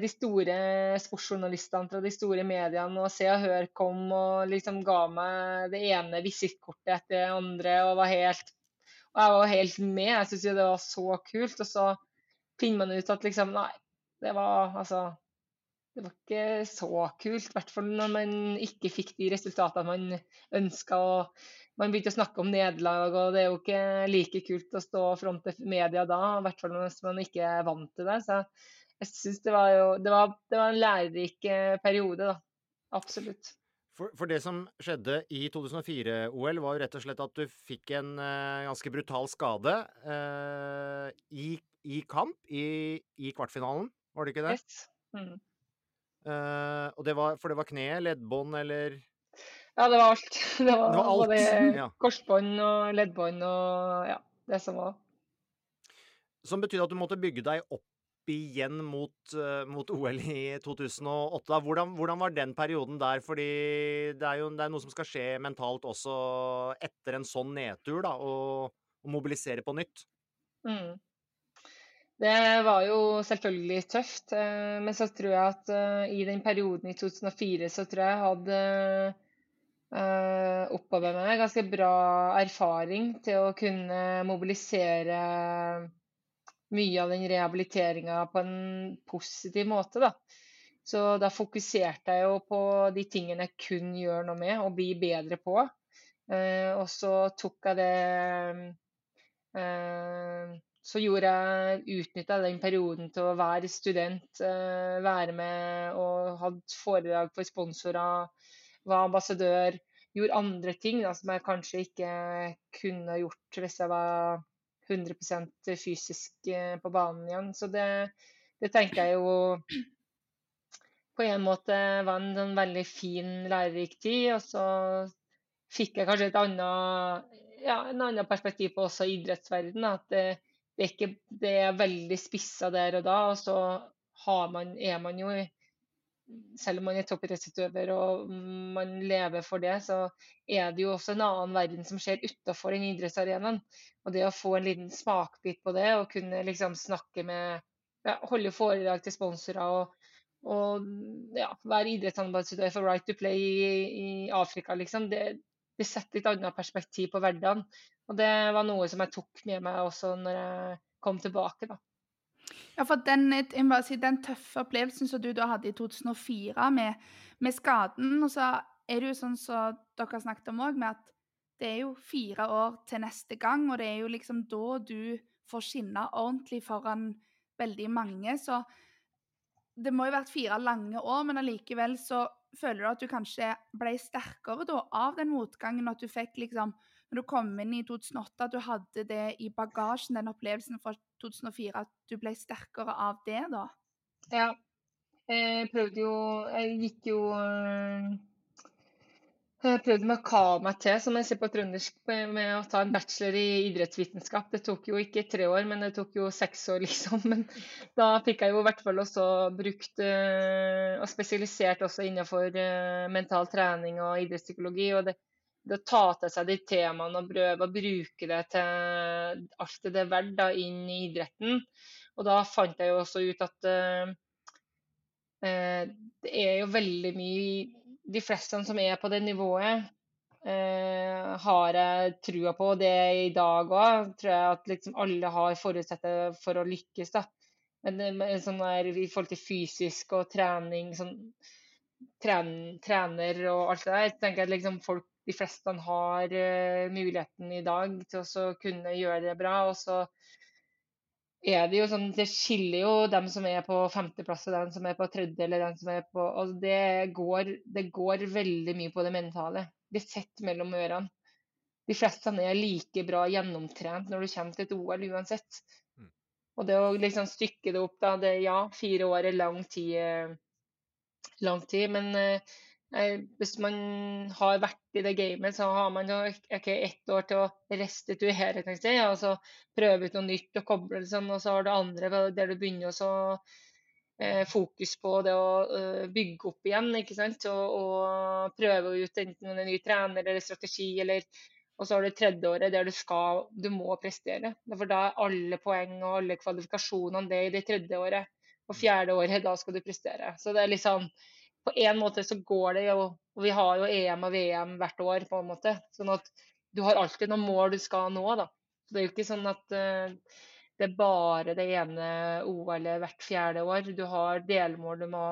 de store sportsjournalistene fra de store mediene og Se og Hør kom og liksom ga meg det ene visittkortet etter det andre og var helt og jeg var helt med. Jeg syntes det var så kult. Og så finner man ut at liksom Nei, det var altså Det var ikke så kult. I hvert fall når man ikke fikk de resultatene man ønska. Man begynte å snakke om nederlag, og det er jo ikke like kult å stå front til media da. I hvert fall hvis man ikke er vant til det. Så jeg syns det var jo det var, det var en lærerik eh, periode, da. Absolutt. For, for, det som skjedde i 2004-OL, var jo rett og slett at du fikk en uh, ganske brutal skade uh, i, i, kamp i, i, kvartfinalen, var det ikke det? Yes. Mm. Uh, og det var, for det var kneet, leddbånd eller Ja, det var alt. (laughs) Det var, det var alt. både (laughs) ja. korsbånd og leddbånd og ja, det som var. Som betydde at du måtte bygge deg opp igjen mot, uh, mot OL i 2008. Hvordan, hvordan, var den perioden der? Fordi det er jo det er noe som skal skje mentalt også etter en sånn nedtur, da, og, mobilisere på nytt. Mm. Det var jo selvfølgelig tøft, uh, men så tror jeg at uh, i den perioden i 2004 så tror jeg jeg hadde oppover meg ganske bra erfaring til å kunne mobilisere mye av den rehabiliteringa på en positiv måte. Da. Så da fokuserte jeg jo på de tingene jeg kun gjør noe med og blir bedre på. Eh, og så tok jeg det eh, Så gjorde jeg utnytta den perioden til å være student, eh, være med og hadde foredrag for sponsorer, var ambassadør. Gjorde andre ting da, som jeg kanskje ikke kunne gjort hvis jeg var 100% fysisk eh, på banen igjen. Så det, det, tenker jeg jo på en måte var en, sånn veldig fin, lærerik tid. Og så fikk jeg kanskje et annet, ja, en annen perspektiv på også idrettsverdenen. At det, det, er ikke, det er veldig spissa der og da. Og så man, er man jo selv om man er toppidrettsutøver og man lever for det, så er det jo også en annen verden som skjer utafor den idrettsarenaen. Og det å få en liten smakbit på det og kunne liksom snakke med ja, Holde foredrag til sponsorer og, og ja, være idrettsambassadør for Right to Play i, i Afrika, liksom, det, det, setter et annet perspektiv på hverdagen. Og det var noe som jeg tok med meg også når jeg kom tilbake. da. Ja, for den, si, den, tøffe opplevelsen som du da hadde i 2004 med, med skaden, og så er det jo sånn som dere har snakket om òg, med at det er jo fire år til neste gang, og det er jo liksom da du får skinne ordentlig foran veldig mange. Så det må jo vært fire lange år, men allikevel så føler du at du kanskje ble sterkere da av den motgangen, at du fikk liksom Når du kom inn i 2008, at du hadde det i bagasjen, den opplevelsen fra 2004, at du ble sterkere av det da? Ja. Jeg prøvde jo Jeg gikk jo eh, jeg prøvde med til, som jeg ser på trøndersk, med å ta en bachelor i idrettsvitenskap. Det tok jo ikke tre år, men det tok jo seks år, (laughs) liksom. Men da fikk jeg jo i hvert fall også brukt eh, og spesialisert også innenfor eh, mental trening og idrettspsykologi. Og det, det å ta til seg de temaene og prøve å bruke det til alt det er verdt da, inn i idretten. Og da fant jeg jo også ut at uh, det er jo veldig mye de fleste som er på det nivået, uh, har jeg trua på. Det i dag òg tror jeg at liksom alle har forutsettet for å lykkes. da. Men, men sånn der, i forhold til fysisk og trening, sånn, tren, trener og alt det der, jeg tenker at liksom folk, de fleste har uh, muligheten i dag til å kunne gjøre det bra. og så er det jo sånn Det skiller jo dem som er på femteplass og dem som er på tredje eller den som er på Og det, går, det går veldig mye på det mentale. Det sitter mellom ørene. De fleste er like bra gjennomtrent når du kommer til et OL uansett. Mm. Og det å liksom stykke det opp, da det, Ja, fire år er lang tid, eh, lang tid men uh, hvis man har vært i det gamet, så har man ikke ett år til å restituere, si, og så prøve ut noe nytt og koble det sånn. Og så har du andre der du begynner å eh, fokus på det å uh, bygge opp igjen, ikke sant. Og, og prøve ut enten en ny trener eller strategi, eller og så har du tredje året der du skal, du må prestere. For da er alle poeng og alle kvalifikasjonene det i det tredje året. Og fjerde året, da skal du prestere. Så det er liksom På en måte så går det jo Og vi har jo EM og VM hvert år, på en måte. Sånn at du har alltid noen mål du skal nå, da. Så det er jo ikke sånn at uh, det er bare det ene OL-et hvert fjerde år. Du har delmål du må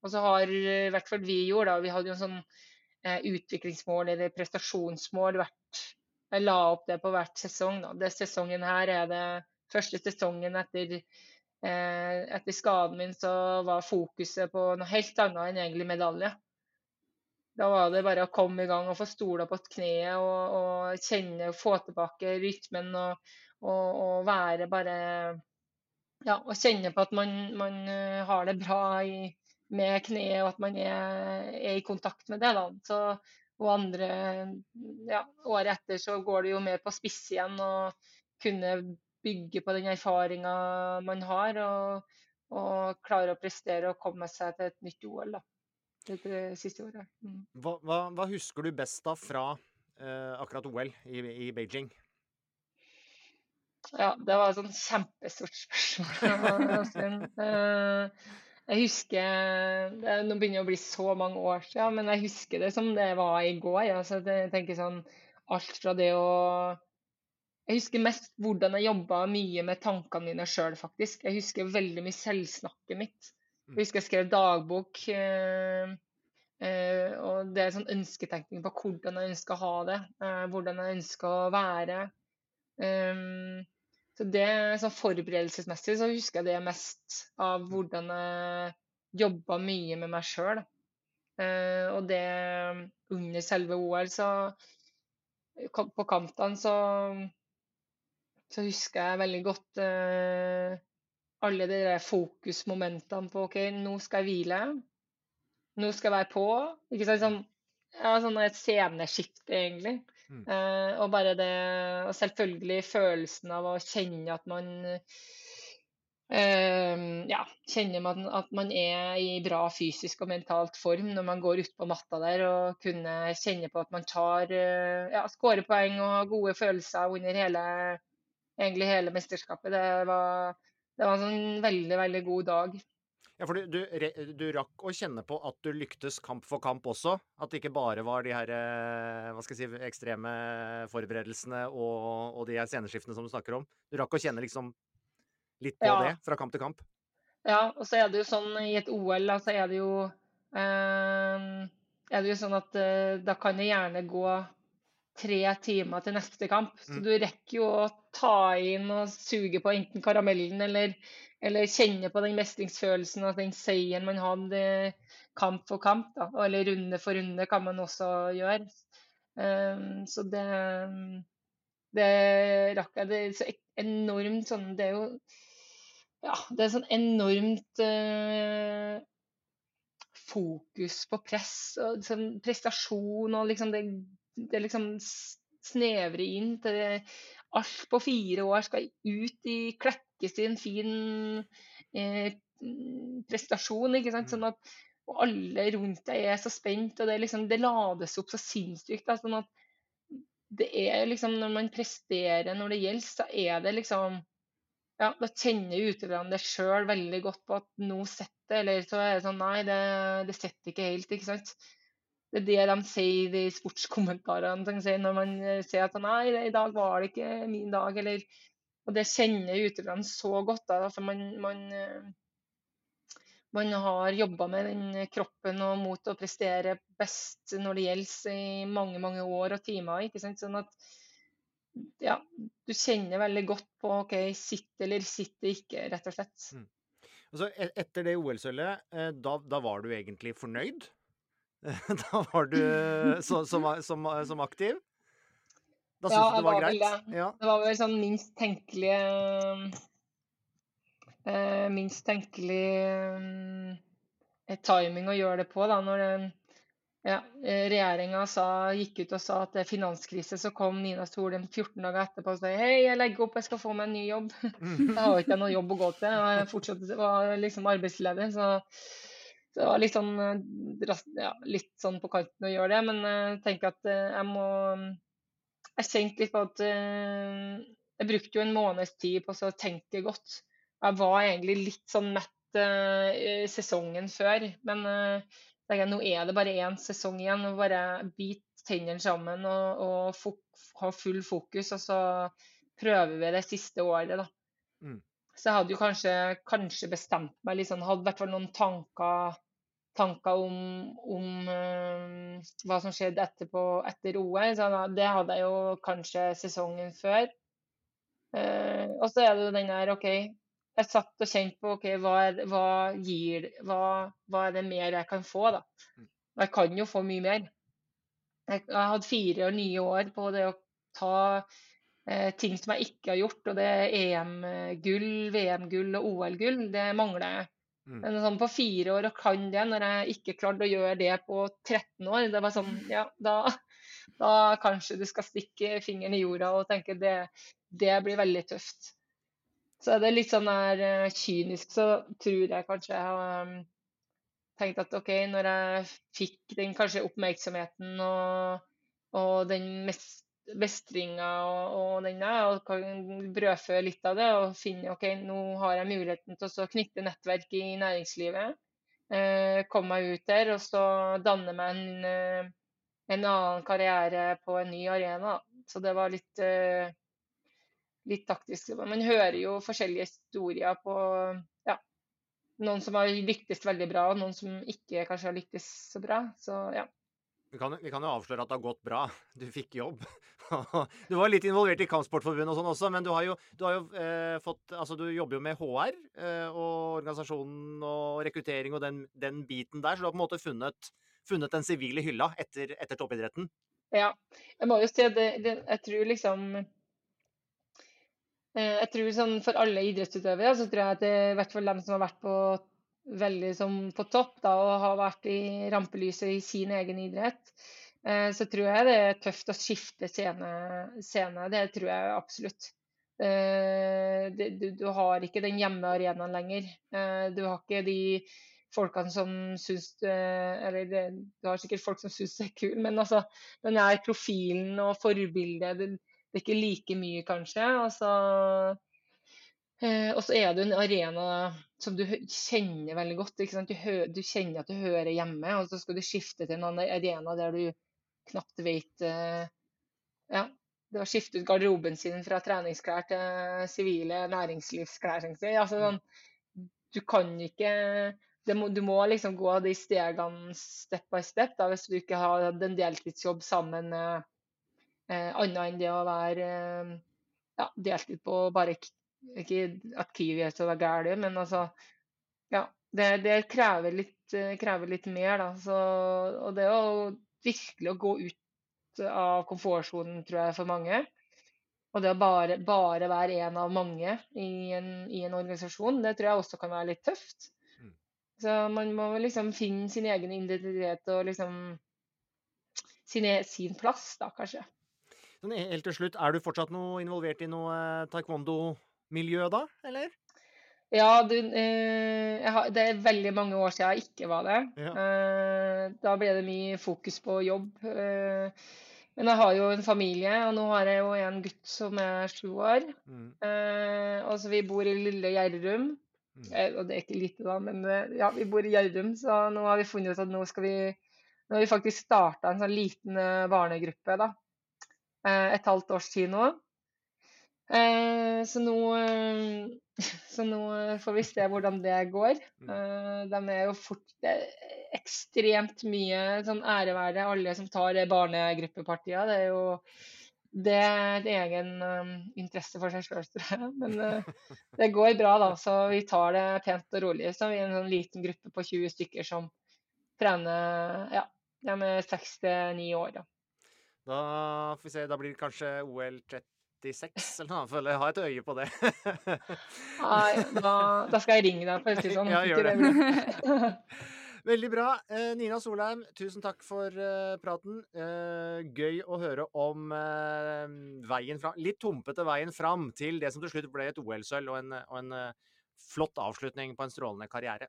Og så har i hvert fall vi gjort, da. Vi hadde jo en sånn uh, utviklingsmål eller prestasjonsmål hvert Jeg la opp det på hvert sesong. da. Det sesongen her er det første sesongen etter Eh, etter skaden min så var fokuset på noe helt annet enn egentlig medalje. Da var det bare å komme i gang og få stola på kneet og, og kjenne, få tilbake rytmen og, og, og, være bare Ja, og kjenne på at man, man eh, har det bra i, med kneet, og at man er, er, i kontakt med det. da. Så, og andre ja, Året etter så går det jo mer på spiss igjen og kunne bygge på den erfaringa man har, og, og klare å prestere og komme seg til et nytt OL da, det siste året. Mm. Hva, hva, hva, husker du best da fra eh, akkurat OL i, i, Beijing? Ja, det var et sånn kjempestort spørsmål. (laughs) uh, jeg husker det, Nå begynner det å bli så mange år siden, men jeg husker det som det var i går. Ja. Så jeg tenker sånn alt fra det å jeg husker mest hvordan jeg jobba mye med tankene mine sjøl, faktisk. Jeg husker veldig mye selvsnakket mitt. Jeg husker jeg skrev dagbok. Eh, eh, og det er sånn ønsketenkning på hvordan jeg ønsker å ha det. Eh, hvordan jeg ønsker å være. Um, så det sånn Forberedelsesmessig så husker jeg det mest av hvordan jeg jobba mye med meg sjøl. Uh, og det under selve OL, så På kampene så så husker jeg veldig godt eh, alle de der fokusmomentene på OK, nå skal jeg hvile. Nå skal jeg være på. Ikke sant? Sånn, ja, sånn et sceneskifte, egentlig. Mm. Eh, og bare det Og selvfølgelig følelsen av å kjenne at man eh, ja, kjenner man at man er i bra fysisk og mentalt form når man går utpå matta der og kunne kjenne på at man tar eh, ja, skårer poeng og har gode følelser under hele egentlig hele mesterskapet. Det var, det var en sånn veldig, veldig god dag. Ja, for du, du, du, rakk å kjenne på at du lyktes kamp for kamp også? At det ikke bare var de her eh, hva skal jeg si, ekstreme forberedelsene og, og de her sceneskiftene som du snakker om? Du rakk å kjenne liksom litt på ja. det fra kamp til kamp? Ja, og så er det jo sånn i et OL, da, så er det jo eh, er det jo sånn at eh, da kan det gjerne gå tre timer til neste kamp. Så mm. du rekker jo å ta inn og suge på enten karamellen eller, eller kjenne på den mestringsfølelsen og den seieren man hadde kamp for kamp. Da. Eller runde for runde kan man også gjøre. Um, så det, det rakk jeg. Det er så enormt sånn Det er jo Ja, det er sånn enormt uh, fokus på press og sånn prestasjon og liksom det det liksom snevre inn til alt på fire år skal ut i klekkes i en fin eh, prestasjon. ikke sant? Mm. Sånn at og alle rundt deg er så spent, og det, liksom, det lades opp så sinnssykt. Da, sånn at det er liksom Når man presterer når det gjelder, så er det liksom ja, Da kjenner utøverne det sjøl veldig godt på at nå sitter det, eller så er det sånn Nei, det, det sitter ikke helt, ikke sant det er det de sier i sportskommentarene når man eh, sier at nei, i dag var det ikke min dag. Eller, og det kjenner utøverne så godt. Da, for man, man, eh, man har jobba med den kroppen og mot å prestere best når det gjelder i mange mange år og timer. ikke sant? Sånn at ja, du kjenner veldig godt på OK, sitt eller sitter ikke, rett og slett. Mm. Altså, e-, etter det OL-sølvet, eh, da, da var du egentlig fornøyd? (laughs) da var du så, som, som, som, aktiv? Da syntes ja, du det var, var greit? Det. Ja. det var vel sånn minst tenkelige eh, Minst tenkelig eh, timing å gjøre det på, da. Når den, ja, regjeringa gikk ut og sa at det er finanskrise, så kom Nina Solheim 14 dager etterpå og sa hei, jeg legger opp, jeg skal få meg en ny jobb. (laughs) Da har ikke jeg noen jobb å gå til. Jeg fortsatt var liksom arbeidsledig. så det var litt sånn, eh, ja, litt sånn på kanten å gjøre det, men eh, jeg tenker at eh, jeg må Jeg kjente litt på at Jeg brukte jo en måneds tid på å tenke godt. Jeg var egentlig litt sånn mett sesongen før. Men uh, nå er det bare én sesong igjen. og Bare bit tennene sammen og, og ha full fokus. Og så prøver vi det siste året, da. Mm. Så jeg hadde jo kanskje, kanskje bestemt meg sånn, hadde i hvert fall noen tanker, tanker om, om uh, hva som skjedde etterpå, etter OL. Så det hadde jeg jo kanskje sesongen før. Uh, og så er det jo den der OK, jeg satt og kjente på OK, hva, hva gir hva, hva, er det mer jeg kan få, da? Mm. Jeg kan jo få mye mer. Jeg, jeg hadde fire og nye år på det å ta ting som jeg ikke har gjort, og det er EM-gull, VM-gull og OL-gull. Det mangler jeg. Mm. Men sånn på fire år og kan det, når jeg ikke klarte å gjøre det på 13 år, det var sånn Ja, da, da kanskje du skal stikke fingeren i jorda og tenke det, det blir veldig tøft. Så er det litt sånn der eh, kynisk, så tror jeg kanskje jeg har um, tenkt at OK, når jeg fikk den kanskje oppmerksomheten og, og den mest mestringa og, og denne, og kan brødfø litt av det og finne ok, nå har jeg muligheten til å knytte nettverk i næringslivet. Eh, komme meg ut der og så danne meg en, eh, en, annen karriere på en ny arena. Så det var litt, eh, litt taktisk. Man hører jo forskjellige historier på ja, noen som har lyktes veldig bra, og noen som ikke kanskje har lyktes så bra. Så ja. Vi kan, vi kan, jo avsløre at det har gått bra. Du fikk jobb. (laughs) du var litt involvert i Kampsportforbundet og sånn også, men du har jo, du har jo eh, fått Altså, du jobber jo med HR eh, og organisasjonen og rekruttering og den, den, biten der, så du har på en måte funnet, funnet den sivile hylla etter, etter, toppidretten? Ja. Jeg må jo si at jeg tror liksom eh, jeg tror sånn For alle idrettsutøvere så tror jeg at det, i hvert fall dem som har vært på veldig som på topp da, og har vært i rampelyset i sin egen idrett, så tror jeg det er tøft å skifte scene. scene. Det tror jeg absolutt. Eh, det, du, du, har ikke den hjemmearenaen lenger. Eh, du har ikke de folkene som syns Eller det, du har sikkert folk som syns det er kul, men altså, den der profilen og forbildet det, det, er ikke like mye, kanskje. Altså, Eh, og så er det en arena som du kjenner veldig godt. Du, du, kjenner at du hører hjemme, og så skal du skifte til en arena der du knapt vet eh, Ja, det å skifte ut garderoben sin fra treningsklær til sivile næringslivsklær. Altså, sånn, du kan ikke må, Du må liksom gå de stegene step by step da, hvis du ikke har hatt en deltidsjobb sammen med eh, annet enn det å være eh, ja, deltid på bare ikke at Kiwi er så gæren, men altså Ja. Det, det krever, litt, krever, litt, mer, da. Så, og det å virkelig å gå ut av komfortsonen, tror jeg, for mange. Og det å bare, bare være en av mange i en, i en, organisasjon, det tror jeg også kan være litt tøft. Mm. Så man må liksom finne sin egen identitet og liksom sin, e, sin plass, da, kanskje. Sånn, helt til slutt, er du fortsatt noe involvert i noe eh, taekwondo miljø da, eller? Ja, du, eh, har, det er veldig mange år siden jeg ikke var det. Ja. Eh, da ble det mye fokus på jobb. Eh, men jeg har jo en familie, og nå har jeg jo en gutt som er sju år. Mm. og så vi bor i lille Gjerdrum. Mm. Eh, og det er ikke lite, da, men eh, ja, vi bor i Gjerdrum, så nå har vi funnet ut at nå skal vi Nå har vi faktisk starta en sånn liten barnegruppe, da. et halvt års tid nå. Eh, så, nå, eh, (laughs) så, nå, får vi se hvordan det går. Mm. Eh, de er jo fort det er ekstremt mye sånn ære være alle som tar barnegruppepartier. Det er jo det er en egen interesse for seg sjøl, tror jeg. Men (laughs) det går bra, da. Så vi tar det pent og rolig. Så vi er en sånn liten gruppe på 20 stykker som trener ja, de er 6-9 år. Da. da får vi se, da blir det kanskje OL 30 96 eller noe. Føler jeg har et øye på det. Nei, da, da, skal jeg ringe deg, for å si sånn. Ja, gjør det. (laughs) Veldig bra. Eh, Nina Solheim, tusen takk for eh, praten. Eh, gøy å høre om veien fram Litt tumpete veien fram til det som til slutt ble et OL-sølv og en, og en flott avslutning på en strålende karriere.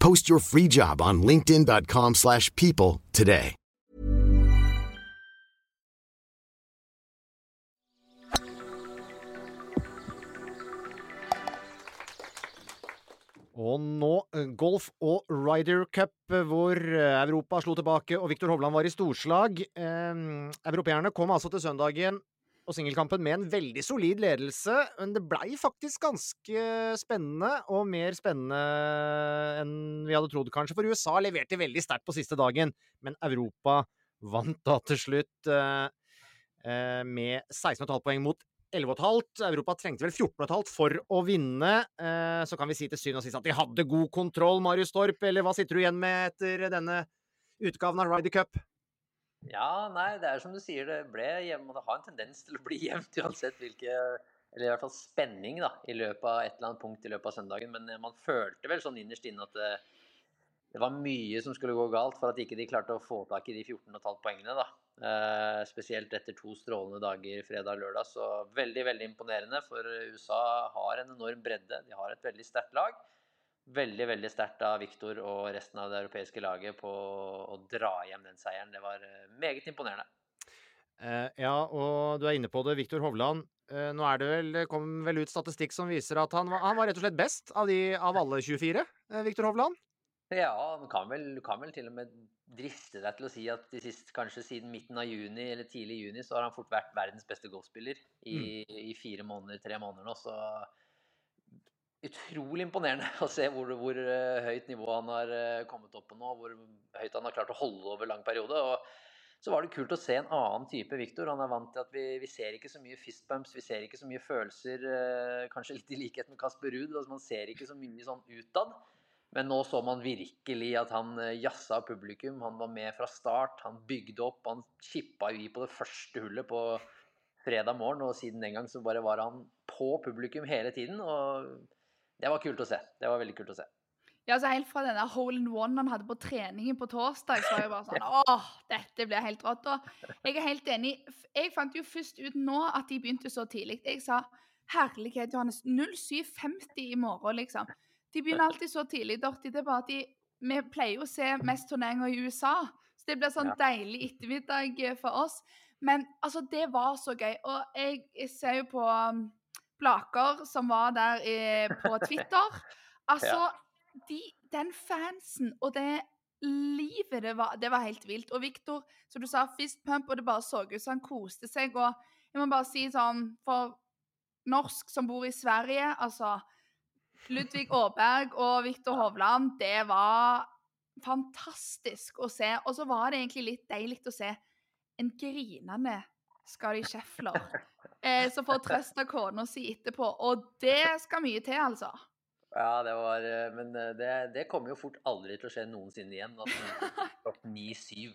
Post your free job on linkedin.com/people slash people today. Og nå eh, golf og Ryder Cup, eh, hvor eh, Europa slo tilbake og Viktor Hovland var i storslag. Eh, europeerne kom altså til søndagen og singelkampen med en veldig solid ledelse, men det blei faktisk ganske spennende, og mer spennende enn vi hadde trodd, kanskje. For USA leverte veldig sterkt på siste dagen, men Europa vant da til slutt eh, eh, med 16,5 poeng mot 11,5. Europa trengte vel 14,5 for å vinne. Eh, så kan vi si til syvende og sist at de hadde god kontroll, Marius Torp, eller hva sitter du igjen med etter denne utgaven av Ryder Cup? Ja, nei, det er som du sier, det ble jevnt. Det har en tendens til å bli jevnt uansett hvilke Eller i hvert fall spenning da, i løpet av et eller annet punkt i løpet av søndagen. Men man følte vel sånn innerst inne at det, det var mye som skulle gå galt for at ikke de klarte å få tak i de 14,5 poengene. da. Eh, spesielt etter to strålende dager fredag og lørdag. Så veldig, veldig imponerende. For USA har en enorm bredde. De har et veldig sterkt lag veldig veldig sterkt av Viktor og resten av det europeiske laget på å dra hjem den seieren. Det var eh, meget imponerende. Eh, ja, og du er inne på det, Viktor Hovland. Eh, nå er det vel, kom vel ut statistikk som viser at han, var- han var rett og slett best av, de, av alle 24, eh, Viktor Hovland. Ja, du kan, kan vel til og med driste deg til å si at de siste, kanskje siden midten av juni eller tidlig juni, så har han fort vært verdens beste golfspiller i, i fire måneder, tre måneder nå. Så utrolig imponerende (laughs) å se hvor, hvor eh, høyt nivå han har eh, kommet opp på nå. Hvor høyt han har klart å holde over lang periode. og så var det kult å se en annen type Viktor. Han er vant til at vi, vi ser ikke så mye fistbumps, vi ser ikke så mye følelser. Eh, kanskje litt i likhet med Kasper Ruud. Altså man ser ikke så mye sånn utad. Men nå så man virkelig at han jazza publikum. Han var med fra start. Han bygde opp. Han chippa jo i på det første hullet på fredag morgen. Og siden den gang så bare var han på publikum hele tiden. Og det var kult å se. Det var veldig kult å se. Ja, altså Helt fra denne hole in one han hadde på treningen på torsdag, så var jeg bare sånn (laughs) Åh, dette blir helt rått. Og jeg er helt enig. Jeg fant jo først ut nå at de begynte så tidlig. Jeg sa herlighet, Johannes. 07.50 i morgen, liksom. De begynner alltid så tidlig, Dorti. Det er bare at de Vi pleier jo å se mest turneringer i USA, så det blir sånn deilig ettermiddag eh, for oss. Men altså, det var så gøy. Og jeg, jeg ser jo på um, Blaker, som var der eh, på Twitter. (laughs) Altså, de, den fansen og det livet det var, det var helt vilt. Og Viktor, som du sa, fist pump, og det bare så ut som han koste seg. Og jeg må bare si sånn, for norsk som bor i Sverige, altså Ludvig Aaberg og Viktor Hovland, det var fantastisk å se. Og så var det egentlig litt deilig å se en grinende Skadi Schäffler (laughs) eh, som får trøst av kona si etterpå. Og det skal mye til, altså. Ja, det var eh, Men eh, det, det kommer jo fort aldri til å skje noensinne igjen. At noen blir slått 9-7.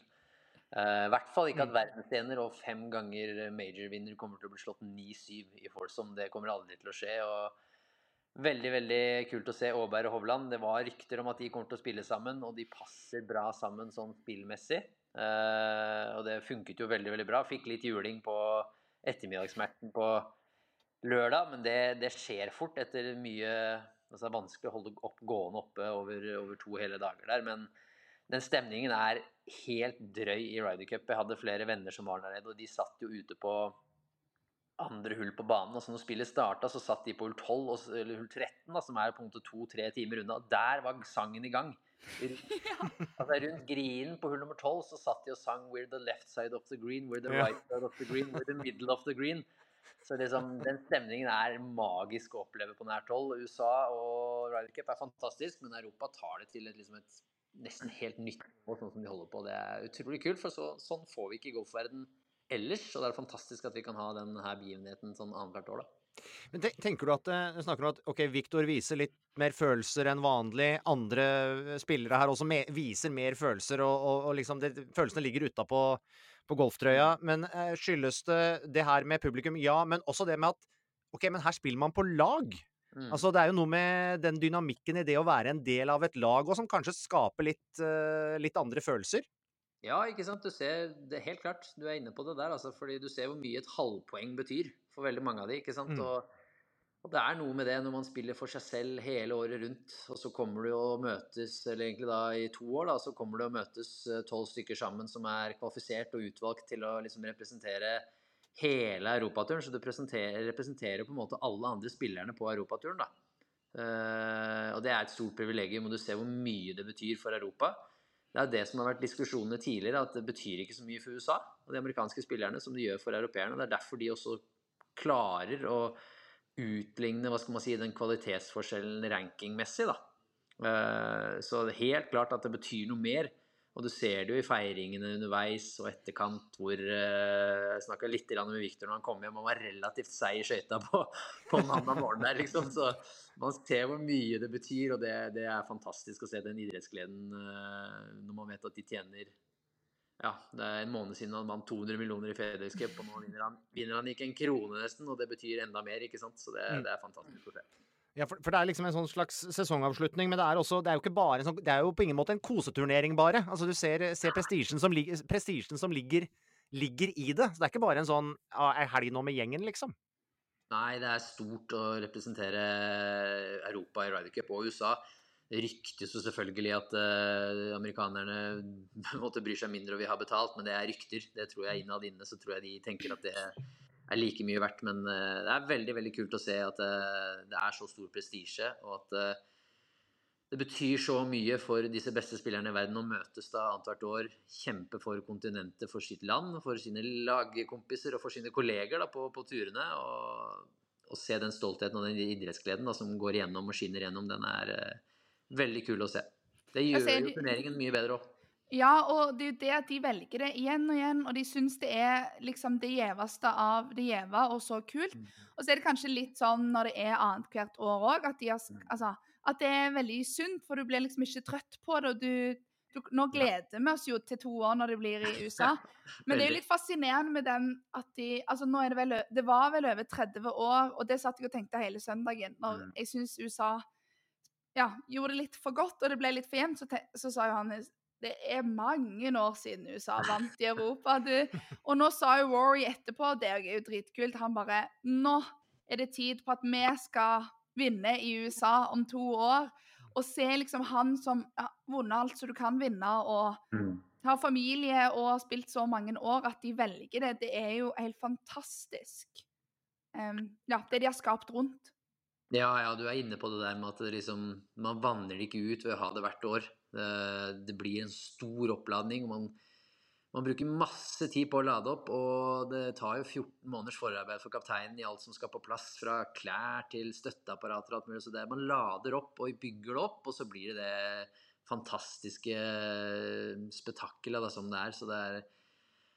Eh, I hvert fall ikke at verdenstjener og fem ganger major-vinner kommer til å bli slått 9-7 i Folsom. Det kommer aldri til å skje. og Veldig veldig kult å se Aaberg og Hovland. Det var rykter om at de kommer til å spille sammen, og de passer bra sammen sånn spillmessig. Uh, og det funket jo veldig veldig bra. Fikk litt juling på ettermiddagssmerten på lørdag, men det, det, skjer fort etter mye altså Det er vanskelig å holde opp, gående oppe over, over, to hele dager der. Men den stemningen er helt drøy i Ryder Cup. Jeg hadde flere venner som var der nede, og de satt jo ute på andre hull på banen. Altså når spillet starta, så satt de på hull 12, eller hull 13, da, som er på en måte to-tre timer unna. Der var sangen i gang. Altså Rundt grinen på hull nummer 12 så satt de og sang 'We're the left side of the green', 'We're the right side of the green', 'We're the middle of the green'. Så liksom, den stemningen er magisk å oppleve på nært hold. USA og Ryder Cup er fantastisk, men Europa tar det til et, liksom et nesten helt nytt nivå, sånn som de holder på. Det er utrolig kult, for så, sånn får vi ikke i golfverden ellers. Og det er fantastisk at vi kan ha denne begivenheten sånn annethvert år, da. Men tenker du at snakker du at ok, Viktor viser litt mer følelser enn vanlig. Andre spillere her også me viser mer følelser, og, og, og liksom det, følelsene ligger utapå på golftrøya. Men eh, skyldes det det her med publikum? Ja, men også det med at ok, men her spiller man på lag. Mm. Altså, det er jo noe med den dynamikken i det å være en del av et lag, og som kanskje skaper litt, uh, litt andre følelser. Ja, ikke sant. Du ser det helt klart. Du er inne på det der, altså. Fordi du ser hvor mye et halvpoeng betyr for veldig mange av de, ikke sant. Mm. Og, og, det er noe med det når man spiller for seg selv hele året rundt, og så kommer du og møtes, eller egentlig da i to år, da, så kommer du og møtes eh, tolv stykker sammen som er kvalifisert og utvalgt til å liksom representere hele europaturen. Så du representerer på en måte alle andre spillerne på europaturen, da. Uh, og det er et stort privilegium, og du ser hvor mye det betyr for Europa. Det er det som har vært diskusjonene tidligere, at det betyr ikke så mye for USA og de amerikanske spillerne som det gjør for europeerne. Det er derfor de også klarer å utligne hva skal man si, den kvalitetsforskjellen rankingmessig. Eh, så det er helt klart at det betyr noe mer. Og du ser det jo i feiringene underveis og etterkant hvor eh, Jeg snakka litt med Victor når han kom hjem, han var relativt seig i skøyta på, (laughs) på mandag morgen der, liksom. Så man ser hvor mye det betyr, og det, det er fantastisk å se den idrettsgleden uh, når man vet at de tjener ja, det er en måned siden han vant 200 millioner i FedEx Cup, og nå vinner han, vinner han, ikke en krone nesten, og det betyr enda mer, ikke sant. Så det, mm. det er fantastisk å se. Ja, for, for, det er liksom en sånn slags sesongavslutning, men det er, også, det er jo ikke bare sånn, Det er jo på ingen måte en koseturnering, bare. Altså, du ser, ser prestisjen som, som ligger, ligger, i det. Så det er ikke bare en sånn ah, ei helg nå med gjengen, liksom. Nei, det er stort å representere Europa i Ryder Cup og USA. Det ryktes jo selvfølgelig at uh, amerikanerne (laughs) måtte bry seg mindre og vil ha betalt, men det er rykter. Det tror jeg innad inne så tror jeg de tenker at det er like mye verdt. Men uh, det er veldig veldig kult å se at uh, det er så stor prestisje, og at det betyr så mye for disse beste spillerne i verden å møtes da annethvert år. Kjempe for kontinentet, for sitt land, for sine lagkompiser og for sine kolleger da, på, på, turene. Og, å se den stoltheten og den idrettsgleden da, som går igjennom og skinner gjennom, den er veldig kul å se. Det gjør jo turneringen mye bedre òg. Ja, og det er jo det at de velger det igjen og igjen, og de syns det er liksom det gjeveste av det gjeve, og så kult. Mm. Og så er det kanskje litt sånn når det er annethvert år òg, at, de har, mm. altså, at det er veldig sunt, for du blir liksom ikke trøtt på det. og du, du Nå gleder vi oss jo til to år når det blir i (laughs) USA, men det er jo litt fascinerende med den at de altså nå er Det vel, det var vel over 30 år, og det satt jeg og tenkte hele søndagen, når mm. jeg syns USA ja, gjorde det litt for godt, og det ble litt for jevnt, så, så sa jo han det er mange år siden USA (laughs) vant i Europa. Du. Og nå sa jo Rory etterpå, det er jo dritkult, han bare Nå er det tid på at vi skal vinne i USA om to år. Og se liksom han som har vunnet alt som du kan vinne, og mm. har familie og har spilt så mange år, at de velger det, det er jo helt fantastisk. Um, ja, det de har skapt rundt. Ja, ja, du er inne på det der med at liksom, man vanner det ikke ut ved å ha det hvert år. Det, det blir en stor oppladning. Man, man, bruker masse tid på å lade opp, og det tar jo 14 måneders forarbeid for kapteinen i alt som skal på plass, fra klær til støtteapparater og alt mulig. Så det, man lader opp og bygger det opp, og så blir det det fantastiske spetakkelet som det er. Så det er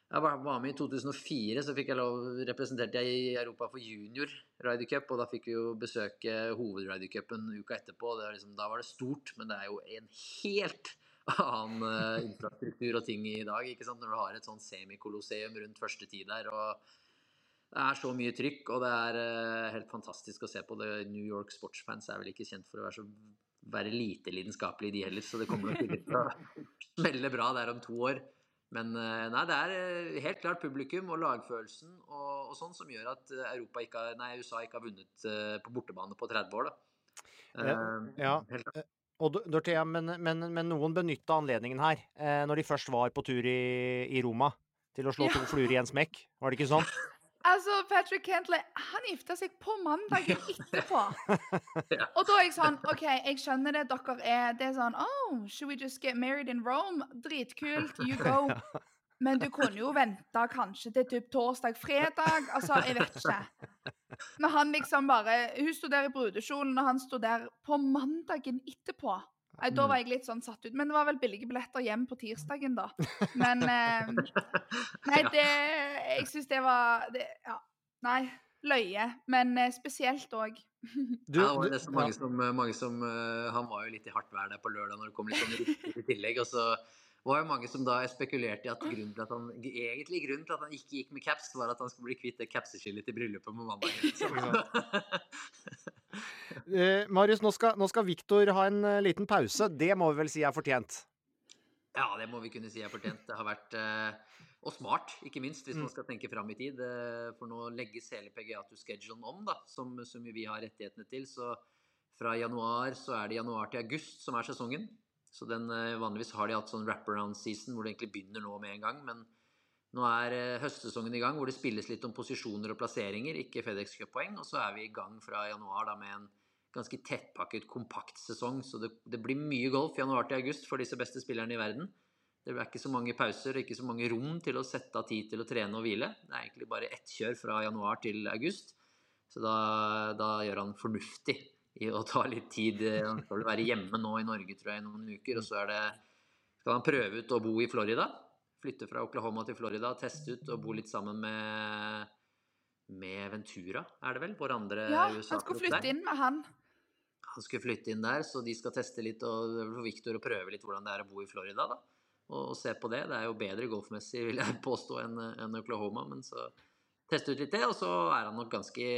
jeg var med i 2004, så fikk jeg lov, representerte jeg i Europa for junior Ryder Cup. Og da fikk vi jo besøke hoved-Ryder Cupen uka etterpå. Var liksom, da var det stort, men det er jo en helt annen uh, infrastruktur og ting i dag. ikke sant? Når du har et sånn semikolosseum rundt første tid der. og det er så mye trykk, og det er uh, helt fantastisk å se på. det. New York sportsfans er vel ikke kjent for å være så være lite lidenskapelige, de heller. Så det kommer nok til å (laughs) smelle bra der om to år. Men nei, det er helt klart publikum og lagfølelsen og, og sånn som gjør at ikke har, nei, USA ikke har vunnet på bortebane på 30 år. da. Ja, ja. Og Dorthea, men, men, men, noen benytta anledningen her, eh, når de først var på tur i, i Roma, til å slå ja. to fluer i en smekk. Var det ikke sånn? (laughs) Altså, Patrick Kentley, han gifta seg på mandagen etterpå. (laughs) Og da er jeg sånn OK, jeg skjønner det, dere er Det er sånn Oh, should we just get married in Rome? Dritkult, you go. (laughs) Men du kunne jo vente kanskje til typ torsdag-fredag. Altså, jeg vet ikke. Men han liksom bare Hun sto der i brudekjolen, og han sto der på mandagen etterpå. Nei, da mm. var jeg litt sånn satt ut. Men det var vel billige billetter hjem på tirsdagen, da. Men (laughs) eh, Nei, det Jeg syns det var det, Ja. Nei. Løye. Men eh, spesielt òg. (laughs) Ja, det var nesten mange som, mange som uh, Han var jo litt i hardt vær der på lørdag når det kom litt sånn i tillegg. Og så var jo mange som da spekulerte i at grunnen til at han egentlig grunnen til at han ikke gikk med caps, var at han skulle bli kvitt det capseskillet til bryllupet på mandag. (laughs) uh, (laughs) Marius, nå skal, nå skal Viktor ha en uh, liten pause. Det må vi vel si er fortjent? Ja, det må vi kunne si er fortjent. Det har vært uh, Og smart, ikke minst, hvis mm. man skal tenke fram i tid. for nå legges hele PGA-to-schedulen om, da, som, som vi har rettighetene til. Så fra januar så er det januar til august som er sesongen. Så den, eh, Vanligvis har de hatt sånn wraparound season hvor det egentlig begynner nå med en gang. Men nå er eh, høstsesongen i gang hvor det spilles litt om posisjoner og plasseringer, ikke Fedex Cup-poeng. Og så er vi i gang fra januar da med en ganske tettpakket, kompakt sesong. Så det, det blir mye golf januar til august for disse beste spillerne i verden. Det er ikke så mange pauser og ikke så mange rom til å sette av tid til å trene og hvile. Det er egentlig bare ett kjør fra januar til august. Så da, da gjør han fornuftig i å ta litt tid. Han skal vel være hjemme nå i Norge tror jeg, i noen uker. Og så er det, skal han prøve ut å bo i Florida. Flytte fra Oklahoma til Florida, teste ut og bo litt sammen med, med Ventura, er det vel? Vår andre ja, USA-klubb. Han skulle flytte inn med han. Han skulle flytte inn der, så de skal teste litt og for Victor å prøve litt hvordan det er å bo i Florida. da. Og, og se på det. Det er jo bedre golfmessig, vil jeg påstå, enn en Oklahoma. men så teste ut litt det, og så er han nok ganske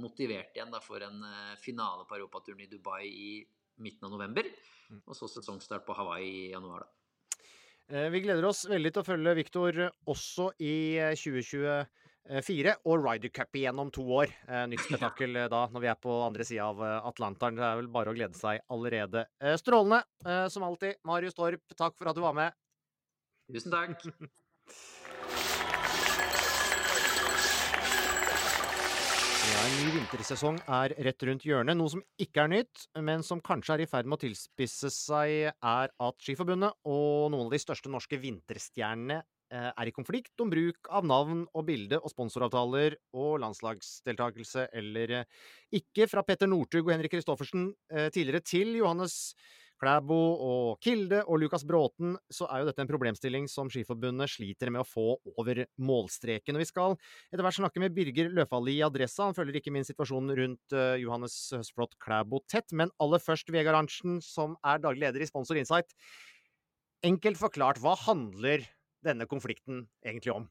motivert igjen da, for en eh, finale på europaturen i Dubai i midten av november. Mm. Og så sesongstart på Hawaii i januar, da. Eh, vi gleder oss veldig til å følge Viktor også i 2024 eh, og Ryder Cup igjen om to år. Nytt (laughs) spetakkel da, når vi er på andre sida av Atlanteren. Det er vel bare å glede seg allerede. Strålende, som alltid. Marius Torp, takk for at du var med. Tusen takk. (laughs) Ja, En ny vintersesong er rett rundt hjørnet. Noe som ikke er nytt, men som kanskje er i ferd med å tilspisse seg, er at Skiforbundet og noen av de største norske vinterstjernene eh, er i konflikt om bruk av navn og bilde og sponsoravtaler og landslagsdeltakelse eller eh, ikke. Fra Petter Northug og Henrik Kristoffersen eh, tidligere til Johannes Klæbo og Kilde og Lukas Bråten, så er jo dette en problemstilling som Skiforbundet sliter med å få over målstreken. Og vi skal etter hvert snakke med Birger Løfali i Adressa. Han følger ikke min situasjonen rundt uh, Johannes Høsflot Klæbo tett. Men aller først Vegard Arntzen, som er daglig leder i Sponsor Insight. Enkelt forklart, hva handler denne konflikten egentlig om?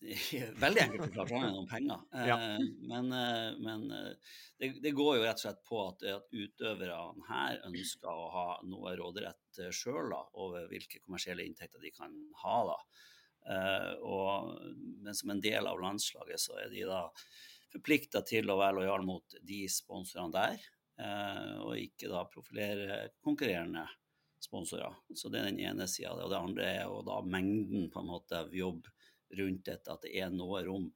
(laughs) Veldig enkelt forklart, handler om penger. (laughs) Ja. Eh, men, eh, men eh, det, det, går jo rett og slett på at, at utøverne her ønsker å ha noe råderett sjøl over hvilke kommersielle inntekter de kan ha. da. Og, men som en del av landslaget så er de da forplikta til å være lojale mot de sponsorene der, og ikke da profilere konkurrerende sponsorer. Så det er den ene sida. Og det andre er jo da mengden på en måte av jobb rundt dette, at det er noe rom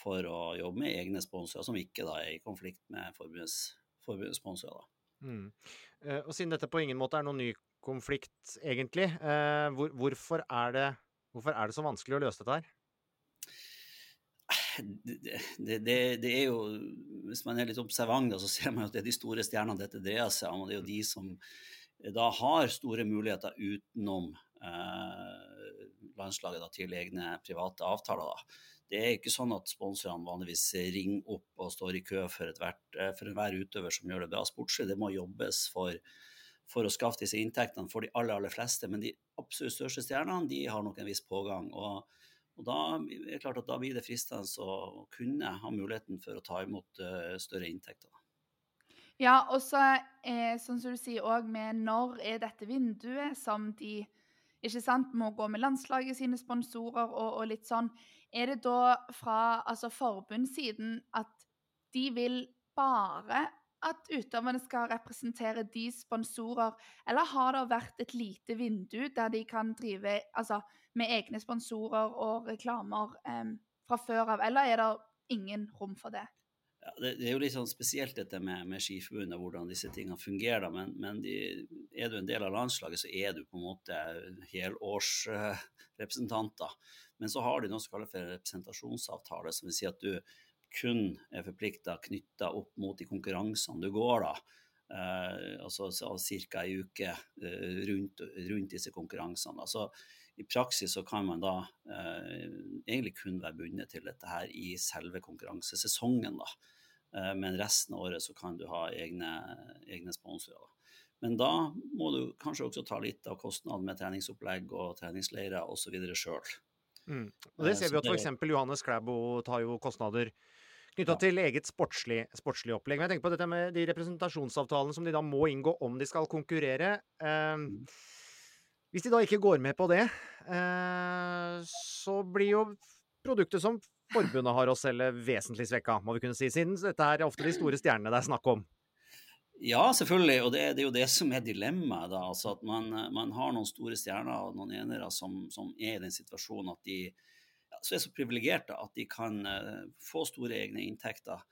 for å jobbe med egne sponsorer, som ikke da er i konflikt med forbundets, forbundets sponsorer. Mm. Uh, og Siden dette på ingen måte er noen ny konflikt, egentlig, uh, hvor, hvorfor, er det, hvorfor, er det, så vanskelig å løse dette her? Det, det, det, er jo, Hvis man er litt observant, så ser man at det er de store stjernene dette dreier seg om. og Det er jo de som da har store muligheter utenom eh, landslaget da, til egne private avtaler. Da. Det er ikke sånn at sponsorene vanligvis ringer opp og står i kø for, hvert, eh, for enhver utøver som gjør det bra sportslig. Det må jobbes for, for, å skaffe disse inntektene for de aller, aller fleste. Men de absolutt største stjernene de har nok en viss pågang. og og da, er det klart at da blir det fristende å kunne ha muligheten for å ta imot uh, større inntekter. Ja, og så, eh, sånn som du sier òg med når er dette vinduet som de ikke sant, må gå med landslaget sine sponsorer og, og litt sånn. Er det da fra altså forbundssiden at de vil bare at utøverne skal representere de sponsorer, eller har det vært et lite vindu der de kan drive altså, med egne sponsorer og reklamer eh, fra før av, eller er det ingen rom for det? Det, det, er jo litt sånn spesielt dette med, med Skiforbundet, hvordan disse tingene fungerer. Men, men de, er du en del av landslaget, så er du på en måte helårsrepresentanter. Men så har de noe som kalles for representasjonsavtale, som vil si at du kun er forplikta knytta opp mot de konkurransene du går, da. Uh, altså ca. ei uke uh, rundt, rundt, disse konkurransene. Altså, I praksis så kan man da uh, egentlig kun være bundet til dette her i selve konkurransesesongen. da. Eh, men resten av året så kan du ha egne, egne sponsorer. Men da må du kanskje også ta litt av kostnaden med treningsopplegg og treningsleirer osv. sjøl. Mm. Og det eh, ser vi at f.eks. Johannes Klæbo tar jo kostnader knytta ja. til eget sportslig, sportslig, opplegg. Men jeg tenker på dette med de representasjonsavtalene som de da må inngå om de skal konkurrere. Eh, hvis de da ikke går med på det, eh, så blir jo produktet som forbundet har å selge, vesentlig svekka, må vi kunne si. Siden dette er ofte de store stjernene det er snakk om. Ja, selvfølgelig, og det, det, er jo det som er dilemmaet. altså At man, man, har noen store stjerner og noen enere som, som, er i den situasjonen at de ja, så er så privilegerte at de kan uh, få store egne inntekter.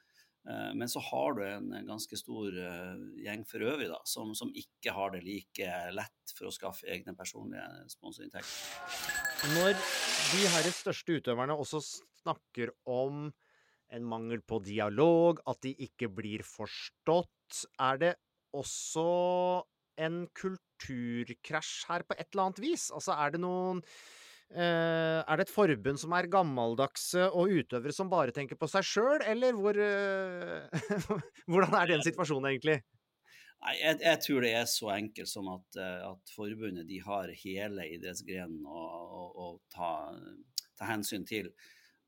Uh, men så har du en, ganske stor uh, gjeng for øvrig da, som, som, ikke har det like lett for å skaffe egne personlige sponsorinntekter. Når de her største utøverne også snakker om en mangel på dialog, at de ikke blir forstått. Er det også en kulturkrasj her på et eller annet vis? Altså, er det noen eh, Er det et forbund som er gammeldagse og utøvere som bare tenker på seg sjøl, eller hvor eh, (laughs) Hvordan er den situasjonen egentlig? Nei, jeg, jeg, tror det er så enkelt som at, eh, at forbundet de har hele idrettsgrenen å, å, å ta, ta, hensyn til.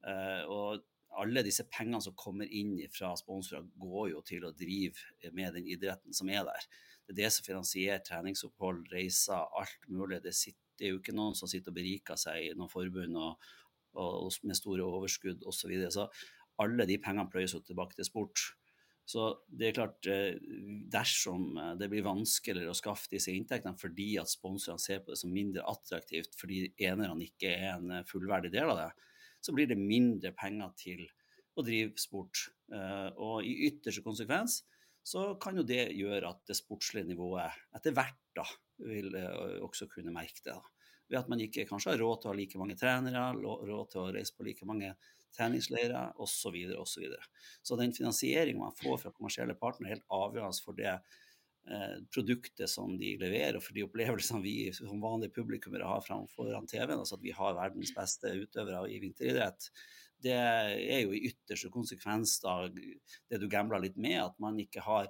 Uh, og alle disse pengene som kommer inn fra sponsorer, går jo til å drive med den idretten som er der. Det er det som finansierer treningsopphold, reiser, alt mulig. Det, sitter, det er jo ikke noen som sitter og beriker seg i noen forbund og, og, med store overskudd osv. Så, videre. så alle de pengene pløyes jo tilbake til sport. Så det er klart, eh, dersom eh, det blir vanskeligere å skaffe disse inntektene fordi at sponsorene ser på det som mindre attraktivt fordi enerne ikke er en eh, fullverdig del av det, så blir det mindre penger til å drive sport. Og i ytterste konsekvens så kan jo det gjøre at det sportslige nivået etter hvert da vil eh, også kunne merke det. Ved at man ikke kanskje har råd til å ha like mange trenere, råd til å reise på like mange treningsleirer osv. Så, videre, og så, videre. så den finansieringen man får fra kommersielle partnere, er helt avgjørende for det eh, produktet som de leverer, og for de opplevelsene vi som vanlige publikummere har foran TV-en. Altså at vi har verdens beste utøvere i vinteridrett. Det er jo i ytterste konsekvens da det du gambler litt med, at man ikke har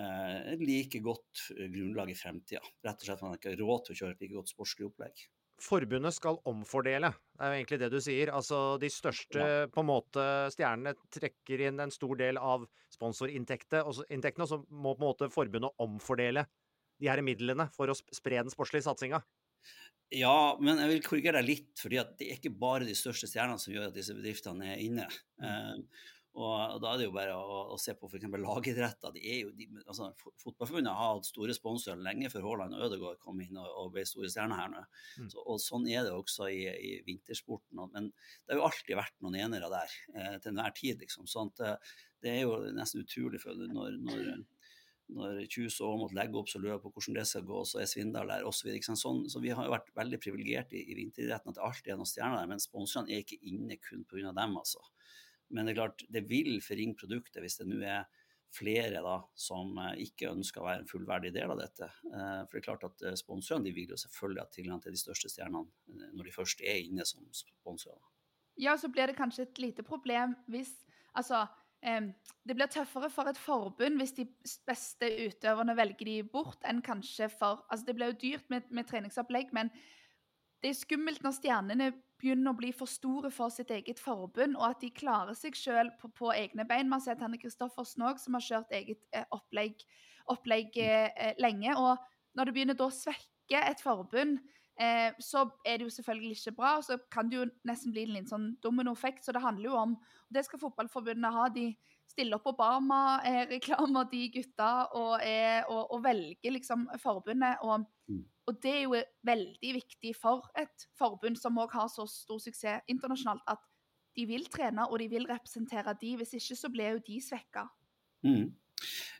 eh, like godt grunnlag i fremtida. Rett og slett man ikke har råd til å kjøre et like godt sportslig opplegg. Forbundet skal omfordele, det er jo egentlig det du sier. Altså de største ja. på en måte stjernene trekker inn en stor del av sponsorinntektene, og så må på en måte forbundet omfordele de her midlene for å spre den sportslige satsinga. Ja, men jeg vil korrigere deg litt, fordi det er ikke bare de største stjernene som gjør at disse bedriftene er inne. Mm. Og, da er det jo bare å, å se på f.eks. lagidretter. De er jo, altså, Fotballforbundet har hatt store sponsorer lenge før Haaland og Ødegaard kom inn og, og ble store stjerner her nå. Mm. Så, og Sånn er det også i, i, vintersporten. Men det har jo alltid vært noen enere der eh, til enhver tid. liksom. Sånn at, eh, det er jo nesten utrolig for når, når når Kjus og måtte legge opp, så lurer jeg på hvordan det skal gå, så er Svindal der osv. Så, sånn, så vi har jo vært veldig privilegerte i, i vinteridretten at det alltid er noen stjerner der, men sponsorene er ikke inne kun pga. dem, altså. Men det er klart, det vil forringe produktet hvis det nå er flere da, som eh, ikke ønsker å være en fullverdig del av dette. Eh, for det er klart at eh, Sponsorene vil jo selvfølgelig ha tilgang til de største stjernene når de først er inne som sponsorer. Ja, så blir det kanskje et lite problem hvis Altså, det blir tøffere for et forbund hvis de beste utøverne velger de bort, enn kanskje for Altså, det blir jo dyrt med, med treningsopplegg, men det er skummelt når stjernene begynner å bli for store for sitt eget forbund, og at de klarer seg selv på, på egne bein. Man har sett Hanne Kristoffersen òg, som har kjørt eget eh, opplegg, opplegg eh, lenge. Og når det begynner å svekke et forbund, eh, så er det jo selvfølgelig ikke bra. og Så kan det jo nesten bli en liten sånn dominoeffekt. Så det handler jo om og Det skal fotballforbundene ha. De stiller opp Obama-reklamer, de gutta, og, er, og, og velger liksom forbundet. Og, og, det er jo veldig viktig for et forbund som òg har så stor suksess internasjonalt, at de vil trene og de vil representere de. Hvis ikke så blir jo de svekka. Mm.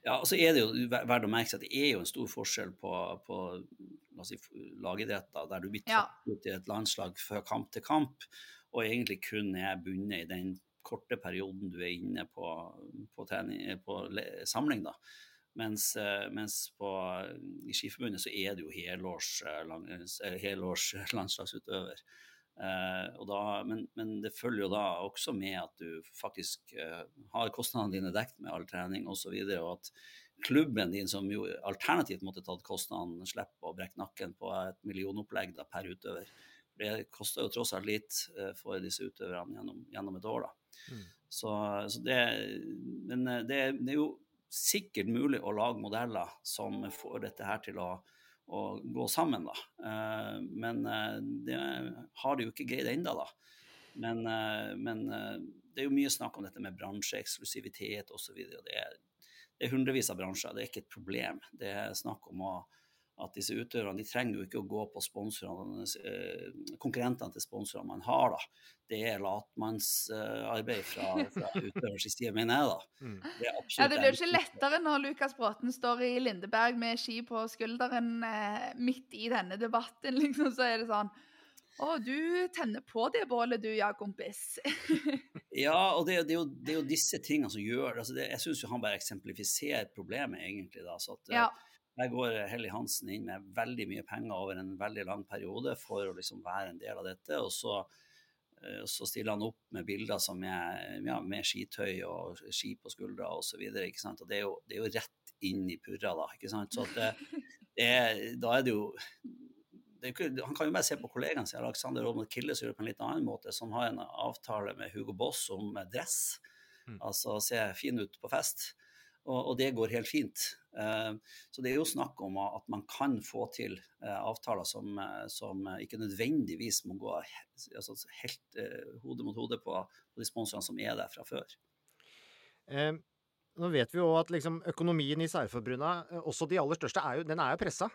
Ja, og så er det jo verdt å merke seg at det er jo en stor forskjell på, på si, lagidretter der du blir tatt ja. ut i et landslag fra kamp til kamp, og egentlig kun er bundet i den korte perioden du er inne på, på, trening, på samling. da. Mens, eh, mens på, i Skiforbundet så er det jo helårs, eh, helårs (laughs) landslagsutøver. Eh, da, men, men, det følger jo da også med at du faktisk eh, har kostnadene dine dekket med all trening osv. Og, så og at klubben din, som jo alternativt måtte tatt kostnadene, slipper å brekke nakken på et millionopplegg da, per utøver. Det koster jo tross alt litt eh, for disse utøverne gjennom, gjennom et år. da. Mm. Så, så, det, men eh, det, det er jo sikkert mulig å lage modeller som får dette her til å å gå sammen, da. Uh, men eh, det har de jo ikke greid ennå, da. Men, men, det er jo mye snakk om dette med bransjeeksklusivitet osv. Det, er, det er hundrevis av bransjer, det er ikke et problem. Det er snakk om å at disse utøverne de trenger jo ikke å gå på eh, konkurrentene til sponsorene man har. da. Det er latmannsarbeid uh, fra, fra (laughs) utøvers side, mener jeg. da. Mm. Det ja, det blir jo ikke lettere når Lukas Bråten står i Lindeberg med ski på skulderen eh, midt i denne debatten. (laughs) liksom, Så er det sånn å, du tenner på det bålet du, ja, kompis. (laughs) ja, og det, det, er jo, det, er jo, disse tingene som gjør altså det. Jeg syns han bare eksemplifiserer problemet, egentlig. da, så at, ja. Der går Helly Hansen inn med veldig mye penger over en veldig lang periode for å liksom være en del av dette. Og så, eh, så stiller han opp med bilder som er ja, med skitøy og ski på skuldra osv. Det, er jo, det er jo rett inn i purra, da. ikke sant? Så det, det er, da er det jo han kan jo bare se på kollegaen sin, Alexander Aamodt Kille, som gjør det på en litt annen måte, som har en avtale med Hugo Boss om dress. Mm. Altså se fin ut på fest. Og, og, det går helt fint. Uh, så det er jo snakk om at man kan få til uh, avtaler som, uh, som, ikke nødvendigvis må gå altså, helt hode mot hode på, på, de sponsorene som er der fra før. nå vet vi jo at liksom, økonomien i særforbundene, også de aller største, er jo, den er jo pressa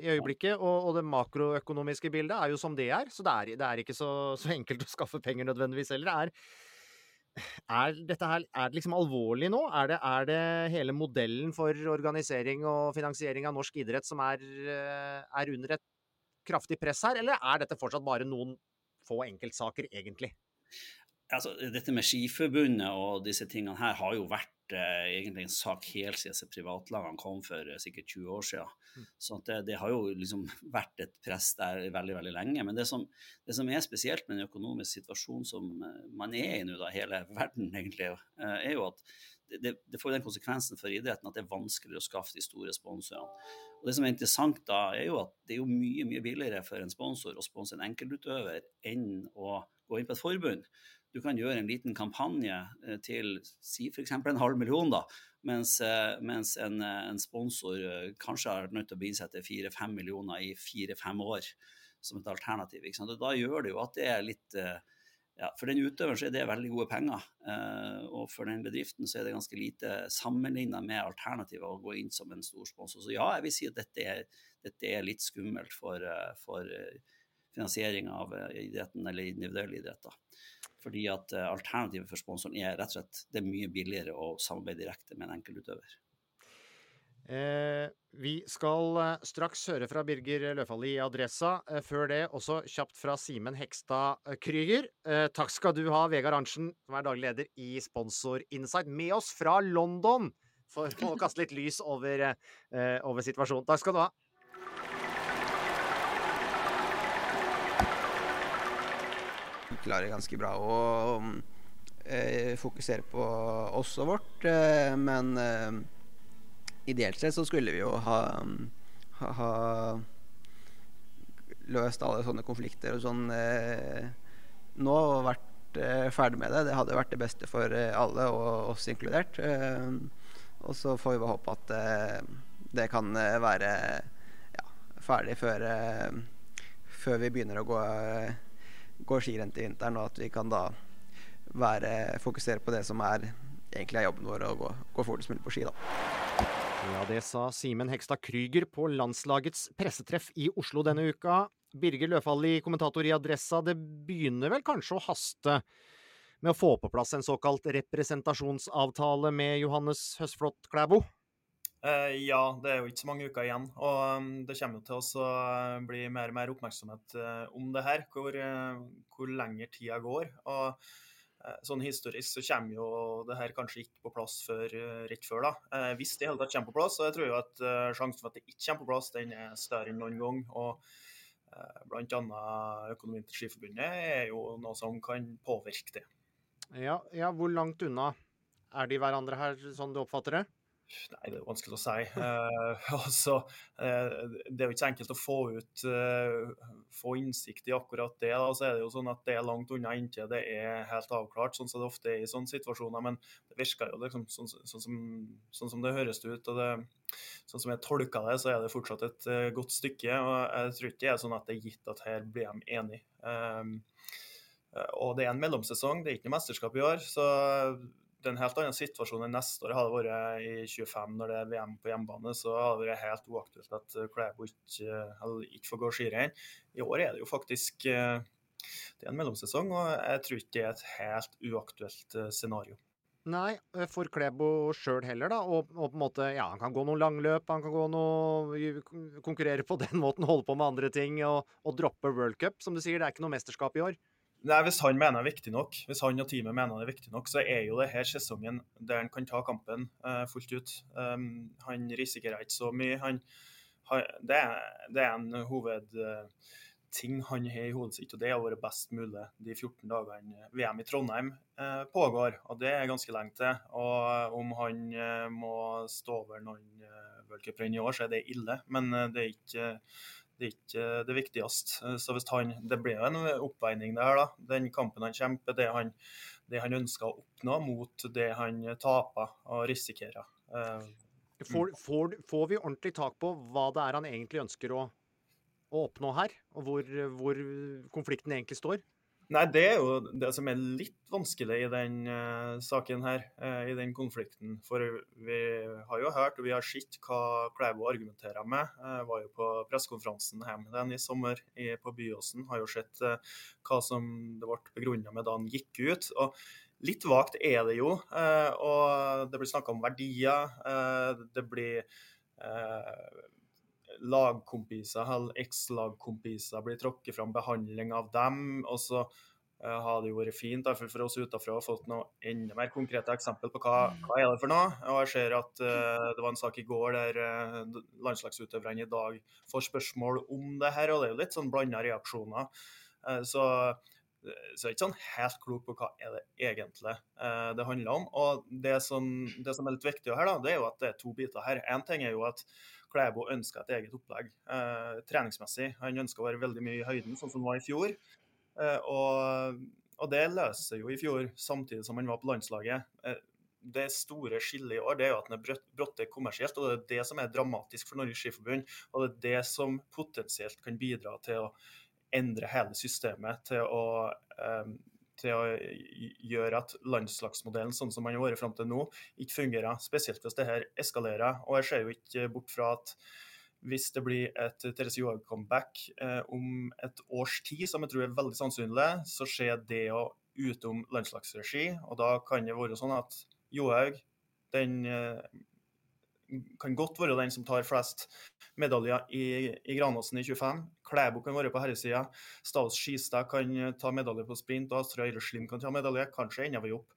i øyeblikket. Og, og, det makroøkonomiske bildet er jo som det er, så det er, det er ikke så, så, enkelt å skaffe penger nødvendigvis heller. Det er er dette her er det liksom alvorlig nå? Er det, er det, hele modellen for organisering og finansiering av norsk idrett som er, eh, er, under et kraftig press her, eller er dette fortsatt bare noen få enkeltsaker, egentlig? Altså, dette med Skiforbundet og disse tingene her har jo vært eh, egentlig en sak helt siden privatlagene kom for eh, sikkert 20 år siden. Mm. Så det, det, har jo liksom vært et press der veldig veldig lenge. Men det som, det som er spesielt med den økonomiske situasjonen som eh, man er i nå, da, hele verden egentlig, er jo at det, det, får den konsekvensen for idretten at det er vanskeligere å skaffe de store sponsorene. Og Det som er interessant da, er jo at det er jo mye mye billigere for en sponsor å sponse en enkeltutøver enn å gå inn på et forbund du kan gjøre en liten kampanje eh, til si f.eks. en halv million, da, mens, eh, mens en, eh, en, sponsor kanskje har nødt til å bisette fire-fem millioner i fire-fem år som et alternativ. Da gjør det jo at det er litt ja, For den utøveren så er det veldig gode penger, og for den bedriften så er det ganske lite sammenligna med alternativet å gå inn som en stor sponsor. Så ja, jeg vil si at dette er, dette er litt skummelt for, for finansiering av idretten eller individuelle idretter. Fordi at eh, alternativet for sponsoren er rett og slett det er mye billigere å samarbeide direkte med en enkeltutøver. Eh, vi skal eh, straks høre fra Birger Løfaldli i Adressa. Eh, før det også kjapt fra Simen Hekstad Krüger. Takk skal du ha, Vegard Arntzen, som er daglig leder i Sponsor Insight, med oss fra London for å kaste litt lys over, over situasjonen. Takk skal du ha. Klarer ganske bra å eh, fokusere på oss og vårt. Eh, men eh, ideelt sett så skulle vi jo ha, ha, ha løst alle sånne konflikter og sånn eh, nå og vært eh, ferdig med det. Det hadde vært det beste for alle, og oss inkludert. og så får vi bare håpe at det kan være ferdig før, før vi begynner å gå, gå skirenn til vinteren, og at vi kan da være, fokusere på det som er egentlig er jobben vår, å gå, gå fortest mulig på ski. da. Ja, det sa Simen Hekstad Krüger på landslagets pressetreff i Oslo denne uka. Birger Løfaldli, kommentator i Adressa, det begynner vel kanskje å haste med å få på plass en såkalt representasjonsavtale med Johannes Høsflot Klæbo? Eh, ja, det er jo ikke så mange uker igjen. Og um, det kommer jo til å bli mer og mer oppmerksomhet uh, om det her, hvor, hvor lenger tida går. Og Eh, sånn historisk så kommer jo det her kanskje ikke på plass før eh, rett før. da. Eh, hvis det i hele tatt kommer på plass, så jeg tror jeg at sjansen for at det ikke kommer på plass, den er større enn noen gang. og Bl.a. økonomien til Skiforbundet er jo noe som kan påvirke det. Ja, ja, Hvor langt unna er de hverandre her, sånn du oppfatter det? Nei, det er vanskelig å si. Eh, (laughs) altså, eh, det er jo ikke så enkelt å få ut eh, få innsikt i akkurat det. Da. Så er det jo sånn at det er langt unna inntil det er helt avklart, sånn som det ofte er i sånne situasjoner. Men det virker jo liksom sånn, sånn, som, sånn, som, det høres ut. og det, Sånn som jeg tolker det, så er det fortsatt et uh, godt stykke. og Jeg tror ikke det er sånn at det er gitt at her blir de enige. Um, og det er en mellomsesong, det er ikke noe mesterskap i år. så det er en helt annen situasjon enn neste år. Hadde det vært i 25 når det er VM på hjemmebane, så hadde det vært helt uaktuelt at eh, Klæbo ikke, ikke får gå skirenn. I år er det jo faktisk eh, det er en mellomsesong, og jeg tror ikke det er et helt uaktuelt eh, scenario. Nei, for Klæbo sjøl heller, da. Og, og, på en måte, ja, han kan gå noen langløp, han kan gå noe konkurrere på den måten, holde på med andre ting og, og droppe World Cup. Som du sier, det er ikke noe mesterskap i år. Nei, Hvis han mener det er viktig nok, hvis han og teamet mener det er viktig nok, så er jo det her sesongen der han kan ta kampen uh, fullt ut. Um, han risikerer ikke så mye. Han, han, det, er, det, er, en hovedting uh, han har i hodet sitt, og det har vært best mulig de 14 dagene VM i Trondheim uh, pågår. og Det er ganske lenge til. og Om han må stå over noen uh, v-cuprenn i år, så er det ille. Men det er ikke det er ikke det viktigste. Så hvis han, Det blir jo en oppveining, det her. da. Den kampen han kjemper, det han, det han ønsker å oppnå, mot det han taper og risikerer. Uh, får, får, får, vi ordentlig tak på hva det er han egentlig ønsker å, å oppnå her? Og hvor, hvor konflikten egentlig står? Nei, det er jo det som er litt vanskelig i den uh, saken her, uh, i den konflikten. For vi har jo hørt og vi har sett hva Klæbo argumenterer med. Uh, var jo på pressekonferansen hjemme den i sommer i, på Byåsen. Har jo sett hva som det ble begrunna med da han gikk ut. og Litt vagt er det jo. og Det blir snakka om verdier. det blir lagkompiser eller eks-lagkompiser blir tråkket fram behandling av dem. og så uh, har det jo vært fint derfor for oss utenfra å fått noe enda mer konkrete eksempel på hva, hva er det for noe. Og jeg ser at uh, Det var en sak i går der uh, landslagsutøverne i dag får spørsmål om det her, og det er jo litt sånn blanda reaksjoner. Uh, så så jeg er ikke sånn helt klok på hva er det egentlig eh, det handler om. Og det som, det som, er litt viktig her, da, det er jo at det er to biter her. Én ting er jo at Klæbo ønsker et eget opplegg eh, treningsmessig. Han ønsker å være veldig mye i høyden, sånn som han var i fjor. Eh, og, og, det løser jo i fjor, samtidig som han var på landslaget. Eh, det store skillet i år det er jo at han er brått kommersielt, og det er det som er dramatisk for Norges Skiforbund. Og det er det som potensielt kan bidra til å endre hele systemet, til å um, til å gjøre at landslagsmodellen sånn som man har vært fram til nå, ikke fungerer. Spesielt hvis det her eskalerer. Og jeg ser jo ikke bort fra at hvis det blir et Therese Johaug-comeback eh, om et års tid, som jeg tror er veldig sannsynlig, så skjer det jo utom landslagsregi. Og da kan det være sånn at Johaug den eh, kan godt være den som tar flest medaljer i, i Granåsen i 25. Klæbo kan være på herresida. Stavs Skistad kan ta medalje på sprint, og Astrid Eilerslien kan ta medalje. Kanskje ender vi opp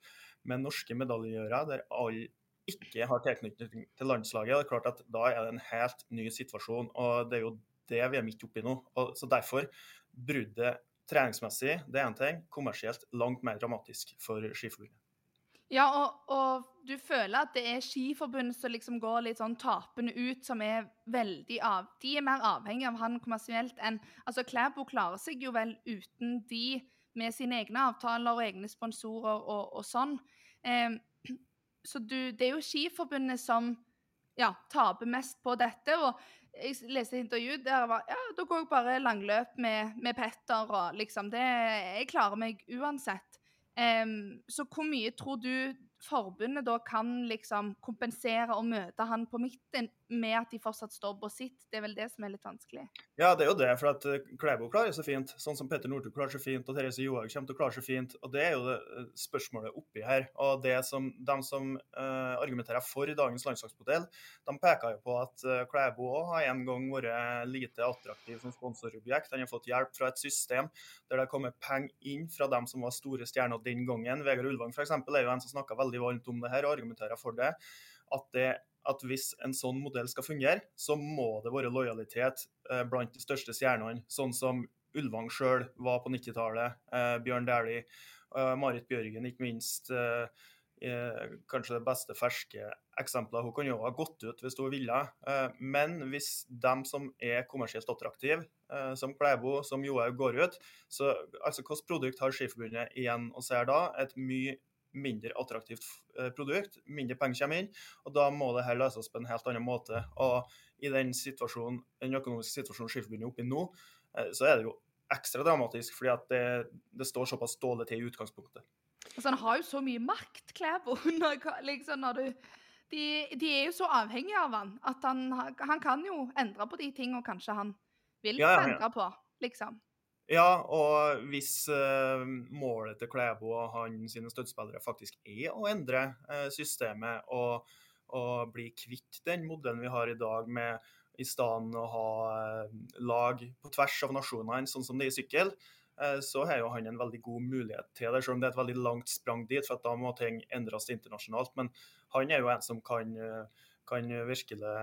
med norske medaljegjørere der alle ikke har tilknytning til landslaget. Det er klart at Da er det en helt ny situasjon, og det er jo det vi er midt oppi nå. Og så Derfor bruddet treningsmessig, det er én ting. Kommersielt langt mer dramatisk for Skiforbundet. Ja, og, og, du føler at det er Skiforbundet som liksom går litt sånn tapende ut, som er veldig av De er mer avhengig av han kommersielt enn Altså, Klæbo klarer seg jo vel uten de, med sine egne avtaler og egne sponsorer og, og sånn. Eh, så du, det er jo Skiforbundet som ja, taper mest på dette. og jeg leste intervju der jeg var ja, da går jeg bare langløp med, med Petter og liksom det, Jeg klarer meg uansett. Um, så hvor mye tror du forbundet da kan liksom kompensere og møte han på midten med at de fortsatt står på sitt. Det er vel det som er litt vanskelig. Ja, det er jo det. For at eh, Klæbo klarer så fint. Sånn som Petter Northug klarer så fint, og Therese Johaug kommer til å klare så fint. og Det er jo det eh, spørsmålet oppi her. Og det som de som uh, argumenterer for dagens landslagsmodell, de peker jo på at uh, Klæbo òg har en gang vært lite attraktiv som sponsorobjekt. Han har fått hjelp fra et system der det har kommet penger inn fra dem som var store stjerner den gangen. Vegard Ulvang f.eks. er jo en som snakker veldig varmt om det her og argumenterer for det. At det at hvis en sånn modell skal fungere, så må det være lojalitet eh, blant de største stjernene, sånn som Ulvang sjøl var på 90-tallet, eh, Bjørn Dæhlie, eh, Marit Bjørgen, ikke minst. Kanskje det beste ferske eksempelet. Hun kan jo ha gått ut hvis hun ville. Men hvis de som er kommersielt attraktive, som Klæbo, som Johaug, går ut, så altså hvilket produkt har Skiforbundet igjen og ser da? Et mye mindre attraktivt eh, produkt, mindre penger kommer inn, og da må det her løses på en helt annen måte. Og i den, situasjonen, den økonomiske situasjonen Skiforbundet er oppe i nå, eh, så er det jo ekstra dramatisk, fordi at det, det står såpass dårlig til i utgangspunktet. Altså, han har jo så mye makt, Klæbo. (laughs) Liksom, de, de, er jo så avhengige av han at han, han kan jo endre på de tingene kanskje han vil ja, ja, ja. endre på, liksom. Ja, og hvis uh, målet til Klæbo og han sine støttespillere faktisk er å endre uh, systemet og, og, bli kvitt den modellen vi har i dag, med i stedet å ha uh, lag på tvers av nasjonene, sånn som det er i sykkel, så har jo han en veldig god mulighet til det, selv om det er et veldig langt sprang dit, for da må ting endres internasjonalt. Men han er jo en som kan, kan virkelig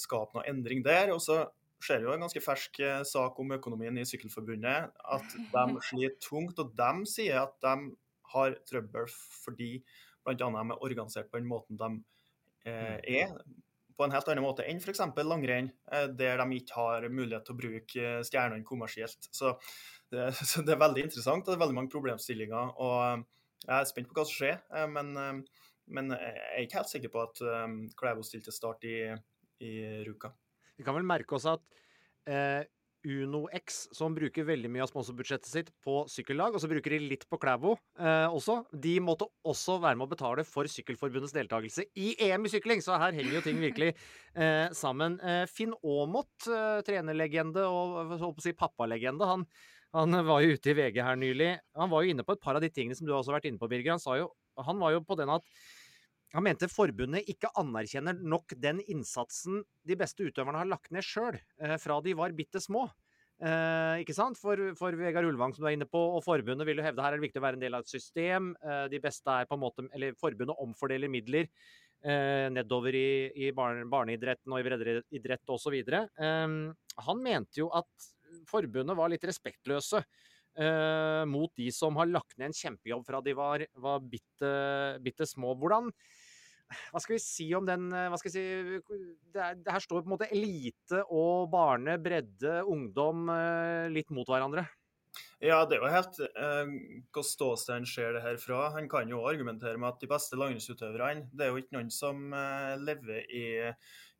skape noe endring der. og så ser jo en ganske fersk eh, sak om økonomien i Sykkelforbundet, at de (laughs) sliter tungt. Og de sier at de har trøbbel fordi bl.a. de er organisert på den måten de eh, mm. er. På en helt annen måte enn f.eks. langrenn, eh, der de ikke har mulighet til å bruke eh, stjernene kommersielt. Så det, (laughs) så det, er veldig interessant, og det er veldig mange problemstillinger. og Jeg er spent på hva som skjer, men, men jeg er ikke helt sikker på at Klæbo stilte til start i, i Ruka. Vi kan vel merke oss at eh, Uno X, som bruker veldig mye av sponsorbudsjettet sitt på sykkellag, og så bruker de litt på Klæbo eh, også, de måtte også være med å betale for Sykkelforbundets deltakelse i EM i sykling, så her henger jo ting virkelig eh, sammen. Eh, Finn Aamodt, eh, trenerlegende og så å si pappalegende, han, han var jo ute i VG her nylig. Han var jo inne på et par av de tingene som du har også vært inne på, Birger. Han, sa jo, han var jo på den at han mente forbundet ikke anerkjenner nok den innsatsen de beste utøverne har lagt ned sjøl, eh, fra de var bitte små. Eh, ikke sant? For, for, Vegard Ulvang, som du er inne på, og forbundet vil jo hevde her er det viktig å være en del av et system. Eh, de beste er på en måte Eller forbundet omfordeler midler eh, nedover i, i barne, barneidretten og i breddeidrett osv. Eh, han mente jo at forbundet var litt respektløse. Eh, mot de som har lagt ned en kjempejobb fra de var, var bitte, bitte små. Hvordan, hva skal vi si om den eh, hva skal vi si, det, er, det her står på en måte elite og barne, bredde, ungdom eh, litt mot hverandre. Ja, det er jo helt eh, Hva ståsted ser det her fra? Han kan jo argumentere med at de beste langrennsutøverne Det er jo ikke noen som eh, lever i,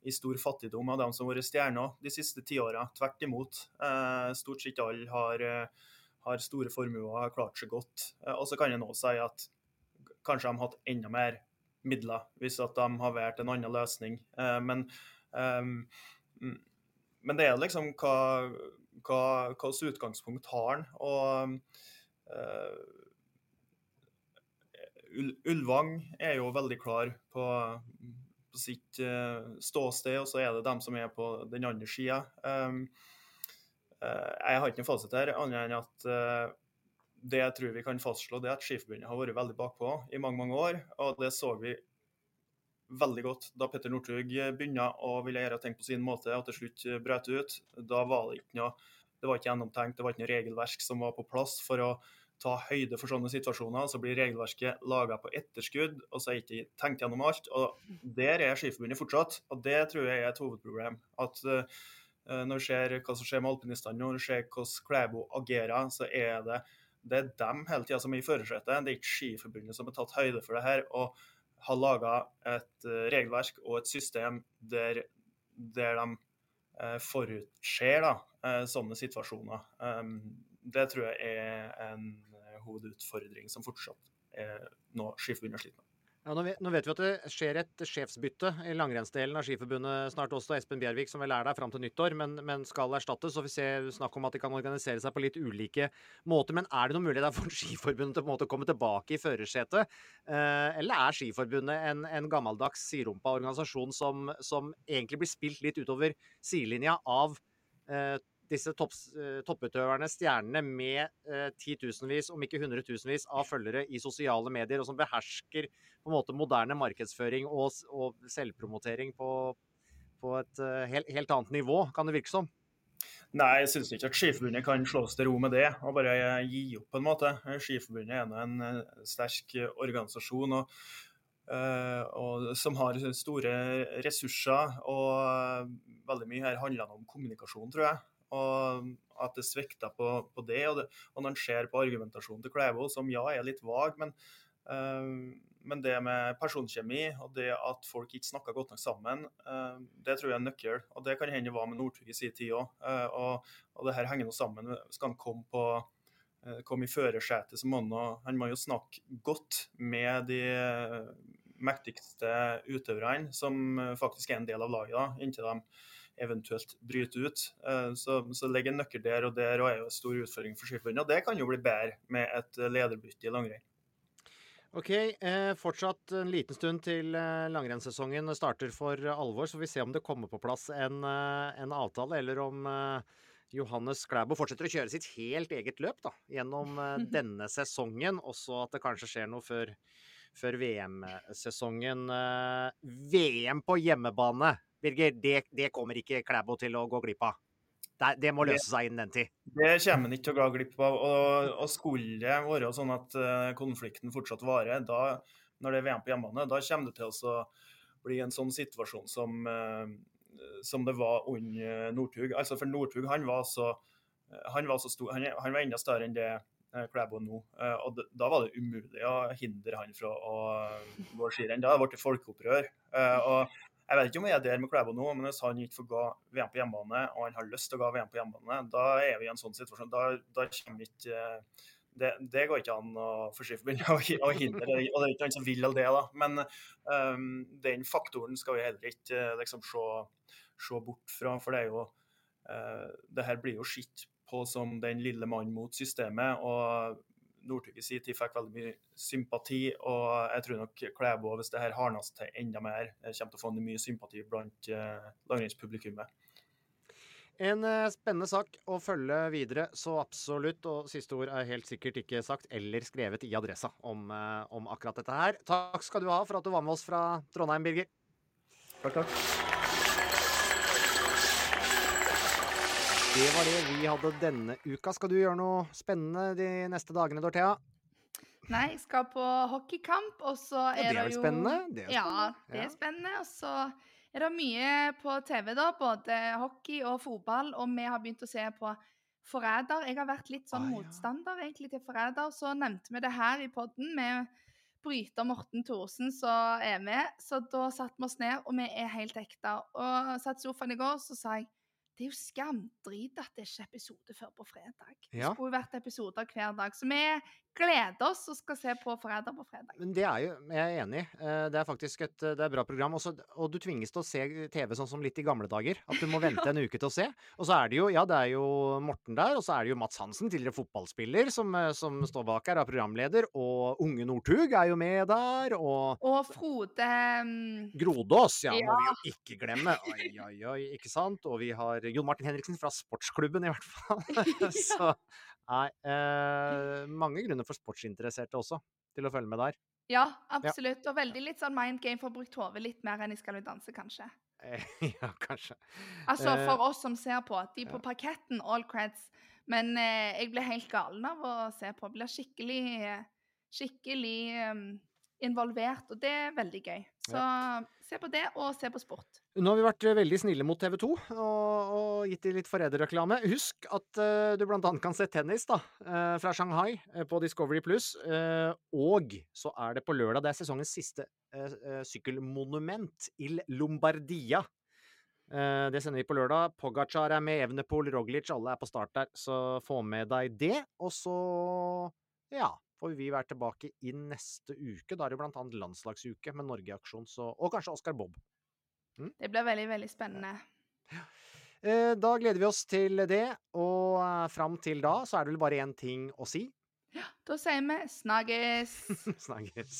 i, stor fattigdom av dem som har vært stjerner de siste tiåra. Tvert imot. Eh, stort sett alle har, eh, har store formuer har klart seg godt. og så kan jeg nå si at kanskje de har hatt enda mer midler, hvis at de har valgt en annen løsning. Eh, men, um, men det er liksom hva, hva, hva utgangspunkt har han? Og uh, Ulvang er jo veldig klar på, på sitt uh, ståsted, og så er det dem som er på den andre sida. Um, uh, jeg har ikke noen fasit her, annet enn at det jeg tror vi kan fastslå, det er at Skiforbundet har vært veldig bakpå i mange mange år. Og det så vi veldig godt da Petter Northug begynte å ville gjøre ting på sin måte og til slutt brøt ut. Da var det ikke noe det var ikke gjennomtenkt, det var ikke noe regelverk som var på plass for å ta høyde for sånne situasjoner. Så blir regelverket laga på etterskudd, og så er ikke tenkt gjennom alt. Og Der er Skiforbundet fortsatt, og det tror jeg er et hovedproblem. At uh, Når du ser hva som skjer med alpinistene, når du ser hvordan Klæbo agerer, så er det det er dem hele tida som er i førersetet. Det er ikke Skiforbundet som har tatt høyde for det her. og har laga et uh, regelverk og et system der, der de uh, forutser da, uh, sånne situasjoner. Um, det tror jeg er en hovedutfordring som fortsatt er noe Skiforbundet sliter med. Ja, nå, vet, nå, vet, vi at det skjer et sjefsbytte i langrennsdelen av Skiforbundet snart også. Espen Bjervik, som vel er der fram til nyttår, men, men skal erstattes. Og vi ser snakk om at de kan organisere seg på litt ulike måter. Men er det noen mulighet for (laughs) Skiforbundet til å komme tilbake i førersetet? Eh, eller er Skiforbundet en, en gammeldags sirumpa organisasjon som, som, egentlig blir spilt litt utover sidelinja av eh, disse eh, topputøverne, stjernene, med eh, titusenvis, om ikke hundretusenvis, av følgere i sosiale medier, og som behersker på en måte moderne markedsføring og, og selvpromotering på, på et uh, helt, helt, annet nivå, kan det virke som? Nei, jeg syns ikke at Skiforbundet kan slås til ro med det og bare gi opp, på en måte. Skiforbundet er nå en sterk organisasjon. og Uh, og som har store ressurser. Og veldig mye her handler om kommunikasjon, tror jeg og at det svikta på, på det, og det. Og når en ser på argumentasjonen til Klæbo, som ja er litt vag, men, uh, men det med personkjemi og det at folk ikke snakker godt nok sammen, uh, det tror jeg er nøkkel. Og det kan hende var med Northug i sin tid òg. Uh, eh, og, og, det her henger nå sammen. Skal han komme på komme i førersetet, så må han, han må jo snakke godt med de mektigste utøverne, som faktisk er en del av laget, da, inntil de eventuelt bryte ut. Eh, så, så ligger en nøkkel der, og der og er jo en stor utfordring for Skiforbundet. Og det kan jo bli bedre med et lederbytte i langrenn. Ok, eh, fortsatt en liten stund til eh, langrennssesongen starter for alvor, så vi ser om det kommer på plass en, eh, en avtale, eller om eh, Johannes Klæbo fortsetter å kjøre sitt helt eget løp da, gjennom eh, (laughs) denne sesongen. Også at det kanskje skjer noe før, før VM-sesongen. VM på hjemmebane Birger, det, det kommer ikke Klæbo til å gå glipp av. Det, det må løse seg innen den tid. Det kommer han ikke til å gå glipp av. Og, og skulle det være sånn at uh, konflikten fortsatt varer, da, når det er VM på hjemmebane, da kommer det til å bli en sånn situasjon som, uh, som det var under Northug. Altså for Northug, han var så han var, så stor, han, han var enda større enn det uh, Klæbo nå. og da var det umulig å hindre han fra å gå skirenn. Da hadde det blitt folkeopprør. og jeg vet ikke om jeg er der med Klæbo nå, men hvis han ikke får gå VM på hjemmebane, og han har lyst til å gå VM på hjemmebane, da er vi i en sånn situasjon. Da, da kommer ikke det, det, går ikke an å for Skiforbundet (laughs) å hindre, og det er ikke han som vil all det. da. Men um, den faktoren skal vi heller ikke liksom, se, se, bort fra. For det er jo uh, Det her blir jo sett på som den lille mannen mot systemet. og Northug i sin tid fikk veldig mye sympati, og jeg tror nok Klæbo, hvis det her hardnes til enda mer, eh, kommer til å få mye sympati blant uh, langrennspublikummet. En uh, spennende sak å følge videre, så absolutt. Og siste ord er helt sikkert ikke sagt eller skrevet i adressa om, uh, om akkurat dette her. Takk skal du ha for at du var med oss fra Trondheim, Birger. Takk, takk. Det var det vi hadde denne uka. Skal du gjøre noe spennende de neste dagene, Dorthea? Nei, jeg skal på hockeykamp, og så er, ja, det, er det jo spennende? Det er ja, spennende. det er spennende. Og så er det mye på TV, da. Både hockey og fotball. Og vi har begynt å se på Forræder. Jeg har vært litt sånn ah, motstander egentlig til Forræder. Så nevnte vi det her i podden med bryter Morten Thorsen som er med. Så da satte vi oss ned, og vi er helt ekte. Og satt i sofaen i går, så sa jeg det er jo skamdrit at det ikke er episode før på fredag. Det skulle jo vært episoder hver dag. Så vi gleder oss og skal se på Forræder på fredag. Men det er jo, jeg er enig. Eh, det er faktisk et, det er et bra program. Også, og du tvinges til å se TV sånn som litt i gamle dager. At du må (laughs) vente en uke til å se. Og så er det jo, ja, det er jo Morten der, og så er det jo Mats Hansen, tidligere fotballspiller, som, eh, som står bak her, er programleder. Og unge Northug er jo med der, og Og Frode um... Grodås, ja, ja, må vi jo ikke glemme. Oi, oi, oi, ikke sant? Og vi har Jon Martin Henriksen fra Sportsklubben, i hvert fall. (laughs) (laughs) så Nei. Eh, mange grunner for sportsinteresserte også til å følge med der. Ja, absolutt. Og veldig litt sånn mind game for bruke hodet litt mer enn i Skal vi danse, kanskje. (laughs) ja, kanskje. Altså for eh, oss som ser på. De på parketten, all creds. Men eh, jeg ble helt galen av å se på. Blir skikkelig, skikkelig um, involvert, og det er veldig gøy. Så ja. se på det, og se på sport. Nå har vi vært eh, veldig snille mot TV 2 og, og gitt de litt forræderreklame. Husk at uh, du blant annet kan se tennis da, uh, fra Shanghai uh, på Discovery Pluss. og så er det på lørdag, det er sesongens siste sykkelmonument, Il Lombardia. Det sender vi på lørdag. Pogacar er med, Evnepol, Roglic, alle er på start der. Så få med deg det. Og så, ja, får vi være tilbake i neste uke. Da er det blant annet landslagsuke med Norge i aksjon, så, og kanskje Oskar Bob. Mm? Det blir veldig, veldig spennende. Ja. da gleder vi oss til det, og eh, fram til da så er det vel bare én ting å si. Ja, da sier vi snakkes. (laughs) snakkes.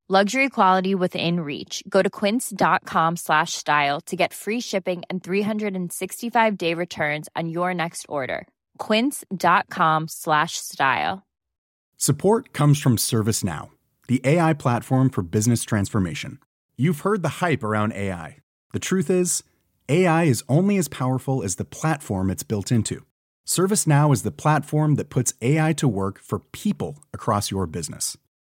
Luxury quality within reach. Go to quince.com slash style to get free shipping and 365 day returns on your next order. Quince.com slash style. Support comes from ServiceNow, the AI platform for business transformation. You've heard the hype around AI. The truth is, AI is only as powerful as the platform it's built into. ServiceNow is the platform that puts AI to work for people across your business